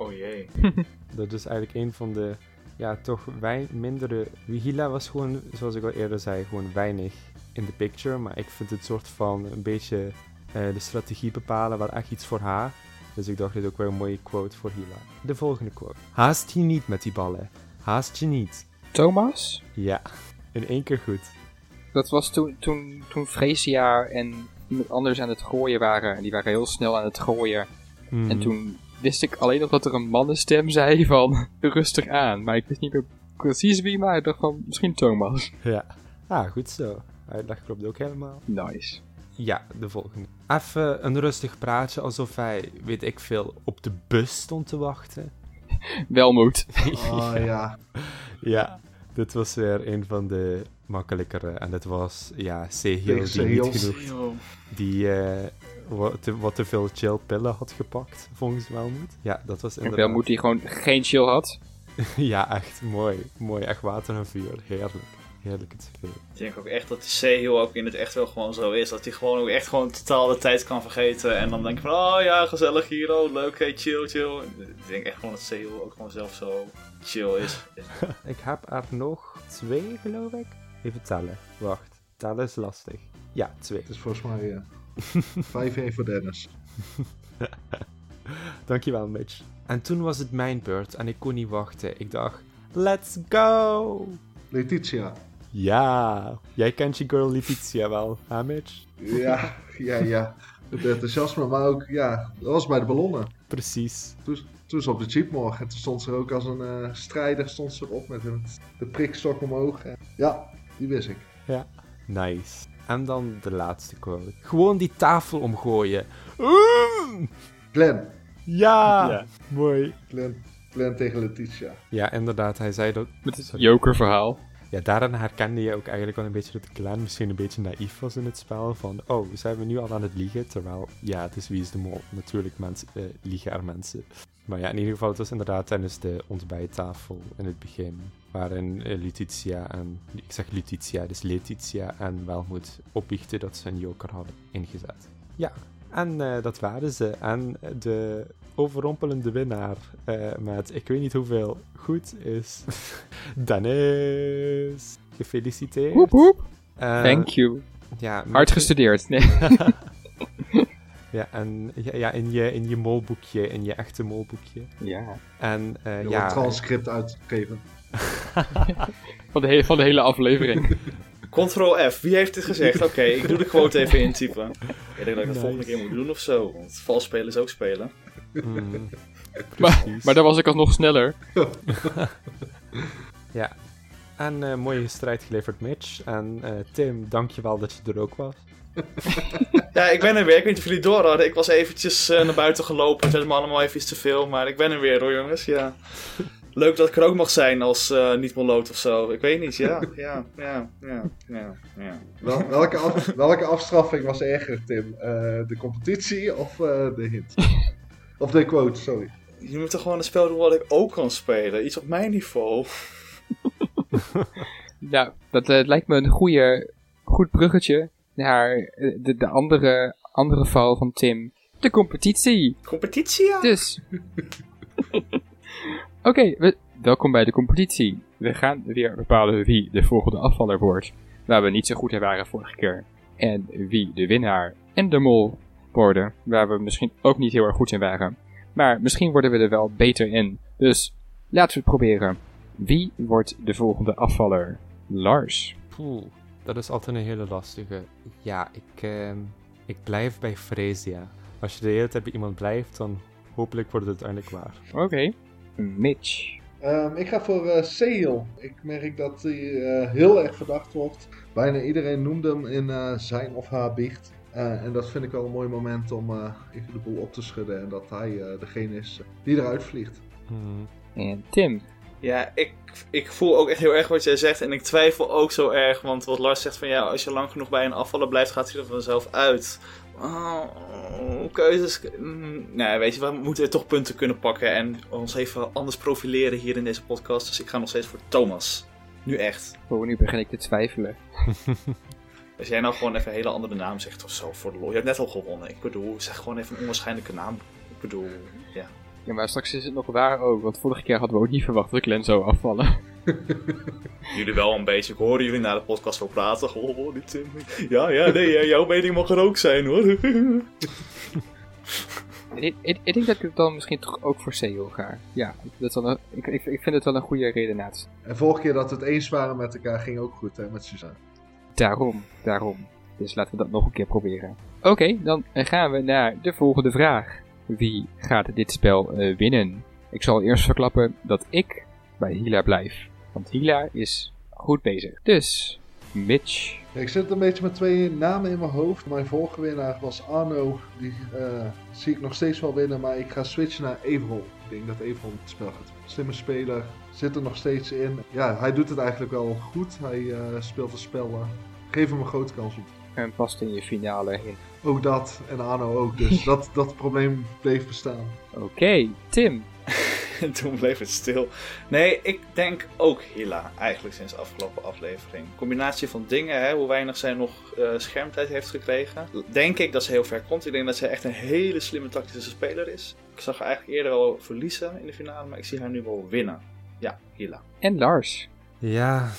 Oh jee. Dat is eigenlijk een van de, ja, toch wij mindere... Wihila was gewoon, zoals ik al eerder zei, gewoon weinig in de picture. Maar ik vind het soort van een beetje eh, de strategie bepalen, wel echt iets voor haar. Dus ik dacht, dit ook weer een mooie quote voor Hila. De volgende quote. Haast je niet met die ballen. Haast je niet. Thomas? Ja, in één keer goed. Dat was toen, toen, toen Freesia en iemand anders aan het gooien waren. En die waren heel snel aan het gooien. En toen wist ik alleen nog dat er een mannenstem zei van rustig aan. Maar ik wist niet meer precies wie, maar ik dacht van misschien Thomas. Ja. Ah, goed zo. Uitleg klopt ook helemaal. Nice. Ja, de volgende. Even een rustig praatje, alsof hij, weet ik veel, op de bus stond te wachten. Welmoed. Oh ja. Ja, dit was weer een van de makkelijkere. En dat was, ja, Sehil die niet genoeg, die eh, wat, te, wat te veel chill pillen had gepakt, volgens Welmoed. Ja, dat was En inderdaad... Welmoed die gewoon geen chill had. ja, echt mooi. Mooi, echt water en vuur. Heerlijk. Heerlijk het veel. Ik denk ook echt dat die Sehil ook in het echt wel gewoon zo is. Dat hij gewoon ook echt gewoon totaal de tijd kan vergeten. En dan denk je van, oh ja, gezellig hier, oh leuk, hey, chill, chill. Ik denk echt gewoon dat Sehil ook gewoon zelf zo chill is. Ik heb er nog twee, geloof ik. Even tellen. Wacht. Tellen is lastig. Ja, twee. Het is volgens mij eh 5-1 voor Dennis. Dankjewel, Mitch. En toen was het mijn beurt en ik kon niet wachten. Ik dacht, let's go! Letitia. Ja, jij kent je girl Letitia wel, hè Mitch? Ja, ja, ja. Het enthousiasme, maar ook, ja, dat was bij de ballonnen. Precies. Toen, toen ze op de jeep morgen. En toen stond ze er ook als een eh, strijder stond ze erop met een, de prikstok omhoog. En, ja, die wist ik. Ja, nice. En dan de laatste quote. Gewoon die tafel omgooien. Mm! Glenn. Ja! Ja. Mooi. Glenn, Glenn tegen Letitia. Ja, inderdaad, hij zei dat... Met het jokerverhaal. Ja, daarin herkende je ook eigenlijk wel een beetje dat Glenn misschien een beetje naïef was in het spel. Van, oh, zijn we nu al aan het liegen? Terwijl, ja, het is Wie is de Mol. Natuurlijk mensen, eh, liegen er mensen. Maar ja, in ieder geval, het was inderdaad tijdens de ontbijttafel in het begin. Waarin eh, Letitia en, ik zeg Letitia, dus Letitia en Welmoed opbiechten dat ze een joker hadden ingezet. Ja, en eh, dat waren ze. En de overrompelende winnaar eh, met ik weet niet hoeveel goed is Dennis. Gefeliciteerd. Woep woep. Eh, Thank you. Ja, Hard gestudeerd. Nee. Ja, en ja, ja, in, je, in je molboekje, in je echte molboekje. Ja. En eh, wil ja, een transcript uitgeven. Van de, hele, van de hele aflevering. Ctrl F, wie heeft dit gezegd? Oké, ik doe de quote even intypen. Ik denk dat ik dat Nice. volgende keer moet doen of zo. Want vals spelen is ook spelen. mm, maar, maar dan was ik alsnog sneller. Ja. En eh mooie strijd geleverd, Mitch. En eh, Tim, dankjewel dat je er ook was. Ja, ik ben er weer. Ik weet niet of jullie door hadden. Ik was eventjes eh, naar buiten gelopen. Het werd me allemaal even iets te veel. Maar ik ben er weer hoor, jongens. Ja. Leuk dat ik er ook mag zijn als eh niet moloot of zo. Ik weet niet, ja. Ja, ja, ja, ja. ja. Wel- welke, af- welke afstraffing was erger, Tim? Eh, de competitie of eh, de hint? Of de quote, sorry. Je moet toch gewoon een spel doen wat ik ook kan spelen. Iets op mijn niveau. Nou, dat eh, lijkt me een goede, goed bruggetje naar eh, de, de andere, andere val van Tim. De competitie. Competitie, ja? Dus. Oké, we- welkom bij de competitie. We gaan weer bepalen wie de volgende afvaller wordt. Waar we niet zo goed in waren vorige keer. En wie de winnaar en de mol worden. Waar we misschien ook niet heel erg goed in waren. Maar misschien worden we er wel beter in. Dus laten we het proberen. Wie wordt de volgende afvaller? Lars. Poeh, dat is altijd een hele lastige. Ja, ik, ehm, ik blijf bij Freesia. Als je de hele tijd bij iemand blijft, dan hopelijk wordt het uiteindelijk waar. Oké. Mitch. Ehm, ik ga voor eh Sehil. Ik merk dat hij eh, heel erg verdacht wordt. Bijna iedereen noemde hem in eh, zijn of haar biecht. Eh, en dat vind ik wel een mooi moment om eh, even de boel op te schudden. En dat hij eh, degene is die eruit vliegt. Hmm. En Tim. Ja, ik, ik voel ook echt heel erg wat jij zegt. En ik twijfel ook zo erg. Want wat Lars zegt van ja, als je lang genoeg bij een afvaller blijft, gaat hij er vanzelf uit. Oh, keuzes. Mm, nee, weet je, we moeten toch punten kunnen pakken. En ons even anders profileren hier in deze podcast. Dus ik ga nog steeds voor Thomas. Nu echt. Oh, nu begin ik te twijfelen. Als jij nou gewoon even een hele andere naam zegt of zo voor de lol. Je hebt net al gewonnen. Ik bedoel, zeg gewoon even een onwaarschijnlijke naam. Ik bedoel, ja. Ja, maar straks is het nog waar ook. Want vorige keer hadden we ook niet verwacht dat Glenn zou afvallen. Jullie wel een beetje. Ik hoorde jullie na de podcast wel praten. Oh, oh. Ja, ja, nee, jouw mening mag er ook zijn hoor. Ik, ik, ik denk dat ik het dan misschien toch ook voor Seo ga. Ja, dat is wel een, ik, ik, ik vind het wel een goede redenatie. En vorige keer dat we het eens waren met elkaar ging ook goed hè, met Suzanne. Daarom, daarom. Dus laten we dat nog een keer proberen. Oké, dan gaan we naar de volgende vraag. Wie gaat dit spel eh, winnen? Ik zal eerst verklappen dat ik bij Hila blijf. Want Hila is goed bezig. Dus, Mitch. Ik zit een beetje met twee namen in mijn hoofd. Mijn vorige winnaar was Arno. Die eh, zie ik nog steeds wel winnen. Maar ik ga switchen naar Everol. Ik denk dat Everol het spel gaat. Slimme speler. Zit er nog steeds in. Ja, hij doet het eigenlijk wel goed. Hij eh, speelt het spel. eh, geef hem een grote kans op. En past in je finale in. Ook dat. En Arno ook. Dus dat, dat probleem bleef bestaan. Oké, Tim. En toen bleef het stil. Nee, ik denk ook Hila, eigenlijk sinds de afgelopen aflevering. Combinatie van dingen, hè, hoe weinig zij nog eh, schermtijd heeft gekregen. Denk ik dat ze heel ver komt. Ik denk dat zij echt een hele slimme tactische speler is. Ik zag haar eigenlijk eerder wel verliezen in de finale, maar ik zie haar nu wel winnen. Ja, Hila. En Lars. Ja,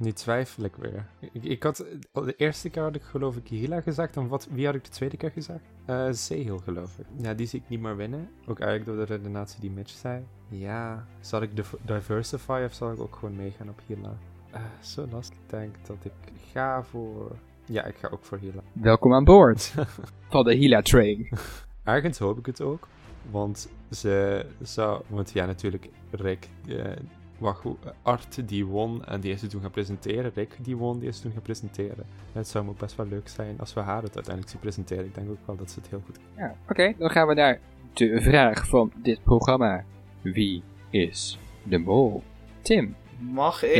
nu twijfel ik weer. Ik, ik had, de eerste keer had ik geloof ik Hila gezegd. En wat, wie had ik de tweede keer gezegd? Eh Sehil geloof ik. Ja, die zie ik niet meer winnen. Ook eigenlijk door de redenatie die Mitch zei. Ja, zal ik div- diversify of zal ik ook gewoon meegaan op Hila? Eh, zo lastig. Ik denk dat ik ga voor... Ja, ik ga ook voor Hila. Welkom aan boord van de Hila Train. Ergens hoop ik het ook. Want ze zou... Want ja, natuurlijk, Rick... eh, wacht, hoe- Art die won en die is het toen gaan presenteren. Rick die won, die is het toen gaan presenteren. Het zou me ook best wel leuk zijn als we haar het uiteindelijk zien presenteren. Ik denk ook wel dat ze het heel goed Ja, oké, dan gaan we naar de vraag van dit programma. Wie is de mol? Tim, Mag ik?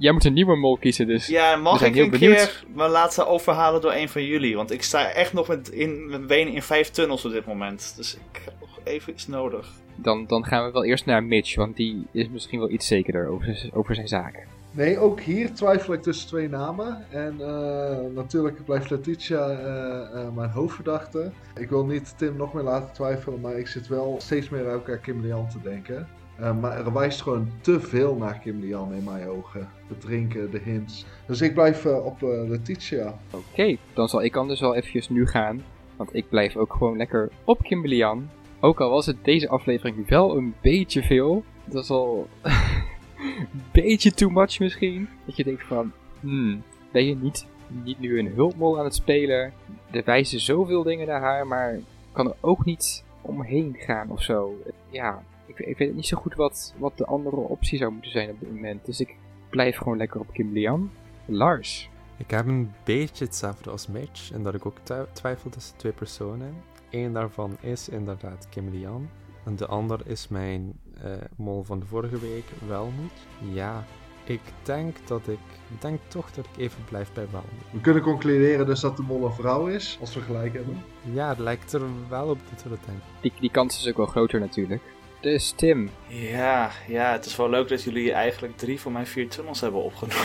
Jij moet een nieuwe mol kiezen, dus Ja, mag ik een benieuwd. keer me laten overhalen door een van jullie? Want ik sta echt nog met in, mijn benen in vijf tunnels op dit moment. Dus ik heb nog even iets nodig. dan, dan gaan we wel eerst naar Mitch, want die is misschien wel iets zekerder over, over zijn zaak. Nee, ook hier twijfel ik tussen twee namen. En eh, natuurlijk blijft Letitia eh, eh, mijn hoofdverdachte. Ik wil niet Tim nog meer laten twijfelen, maar ik zit wel steeds meer aan elkaar Kim Lian te denken. Eh, maar er wijst gewoon te veel naar Kim Lian in mijn ogen. Het drinken, de hints. Dus ik blijf eh, op eh, Letitia. Oké, dan zal ik anders wel eventjes nu gaan, want ik blijf ook gewoon lekker op Kimberly Ann. Ook al was het deze aflevering wel een beetje veel. Dat is al een beetje too much misschien. Dat je denkt van, hmm, ben je niet, niet nu een hulpmol aan het spelen? Er wijzen zoveel dingen naar haar, maar kan er ook niet omheen gaan of zo. Ja, ik, ik weet niet zo goed wat, wat de andere optie zou moeten zijn op dit moment. Dus ik blijf gewoon lekker op Kim Lian. Lars. Ik heb een beetje hetzelfde als Mitch, en dat ik ook twijfel tussen twee personen. Eén daarvan is inderdaad Kim Lian. En de ander is mijn uh, mol van de vorige week, Welmoed. Ja, ik denk dat ik, ik denk toch dat ik even blijf bij Welmoed. We kunnen concluderen dus dat de mol een vrouw is, als we gelijk hebben. Ja, het lijkt er wel op dat we dat denken. Die, die kans is ook wel groter natuurlijk. Dus Tim. Ja, ja, het is wel leuk dat jullie eigenlijk drie van mijn vier tunnels hebben opgenomen.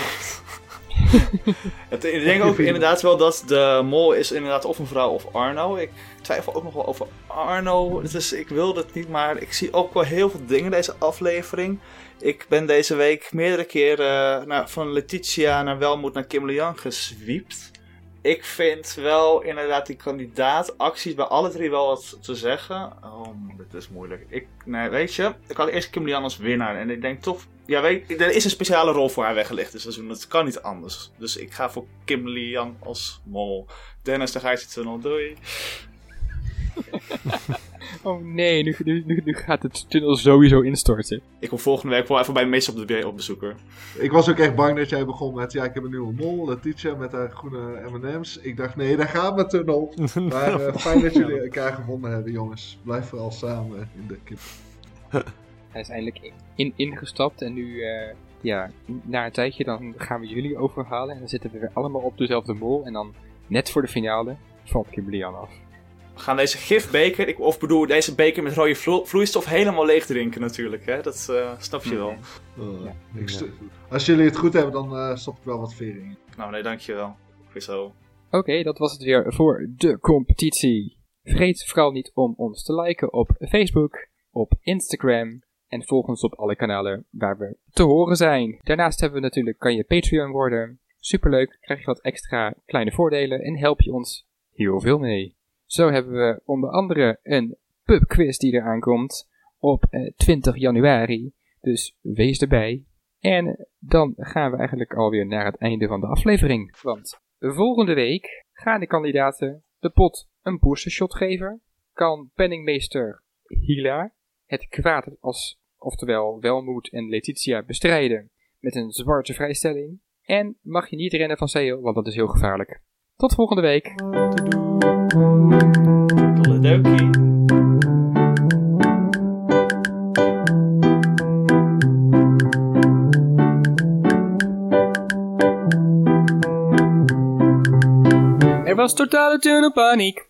ik denk ook inderdaad wel dat de mol is inderdaad of een vrouw of Arno. Ik twijfel ook nog wel over Arno. Dus ik wil het niet, maar ik zie ook wel heel veel dingen in deze aflevering. Ik ben deze week meerdere keren naar, van Letitia naar Welmoed naar Kim Lian geswiept ik vind wel inderdaad die kandidaatacties bij alle drie wel wat te zeggen. Oh, dit is moeilijk. Ik, nee, weet je, ik had eerst Kim Lian als winnaar. En ik denk toch, ja, weet er is een speciale rol voor haar weggelegd dit seizoen. Dat kan niet anders. Dus ik ga voor Kim Lian als mol. Dennis, dan ga je tunnel. Doei. oh nee, nu, nu, nu, gaat het tunnel sowieso instorten. Ik kom volgende week wel even bij Miss op, de, op bezoek Ik was ook echt bang dat jij begon met, ja, ik heb een nieuwe mol, Letitia met haar groene M&M's. Ik dacht, nee, daar gaat mijn tunnel. Maar uh, fijn dat jullie elkaar gevonden hebben, jongens. Blijf vooral samen in de kip. Hij is eindelijk in, ingestapt en nu, uh, ja, na een tijdje dan gaan we jullie overhalen. En dan zitten we weer allemaal op dezelfde mol. En dan, net voor de finale, valt Kimberly aan af. We gaan deze gifbeker, ik, of bedoel deze beker met rode vloeistof helemaal leeg drinken natuurlijk. Hè? Dat uh, snap je wel. Uh, ja. Als jullie het goed hebben, dan uh, stop ik wel wat vering in. Nou nee, dankjewel. zo. Oké, okay, dat was het weer voor de competitie. Vergeet vooral niet om ons te liken op Facebook, op Instagram en volg ons op alle kanalen waar we te horen zijn. Daarnaast hebben we natuurlijk, kan je Patreon worden. Superleuk, krijg je wat extra kleine voordelen en help je ons heel veel mee. Zo hebben we onder andere een pubquiz die eraan komt op 20 eh, januari. Dus wees erbij. En dan gaan we eigenlijk alweer naar het einde van de aflevering. Want volgende week gaan de kandidaten de pot een boostershot geven. Kan penningmeester Hila het kwaad als, oftewel Welmoed en Letitia bestrijden met een zwarte vrijstelling. En mag je niet rennen van Seo, want dat is heel gevaarlijk. Tot volgende week. Er was totale tunnelpaniek.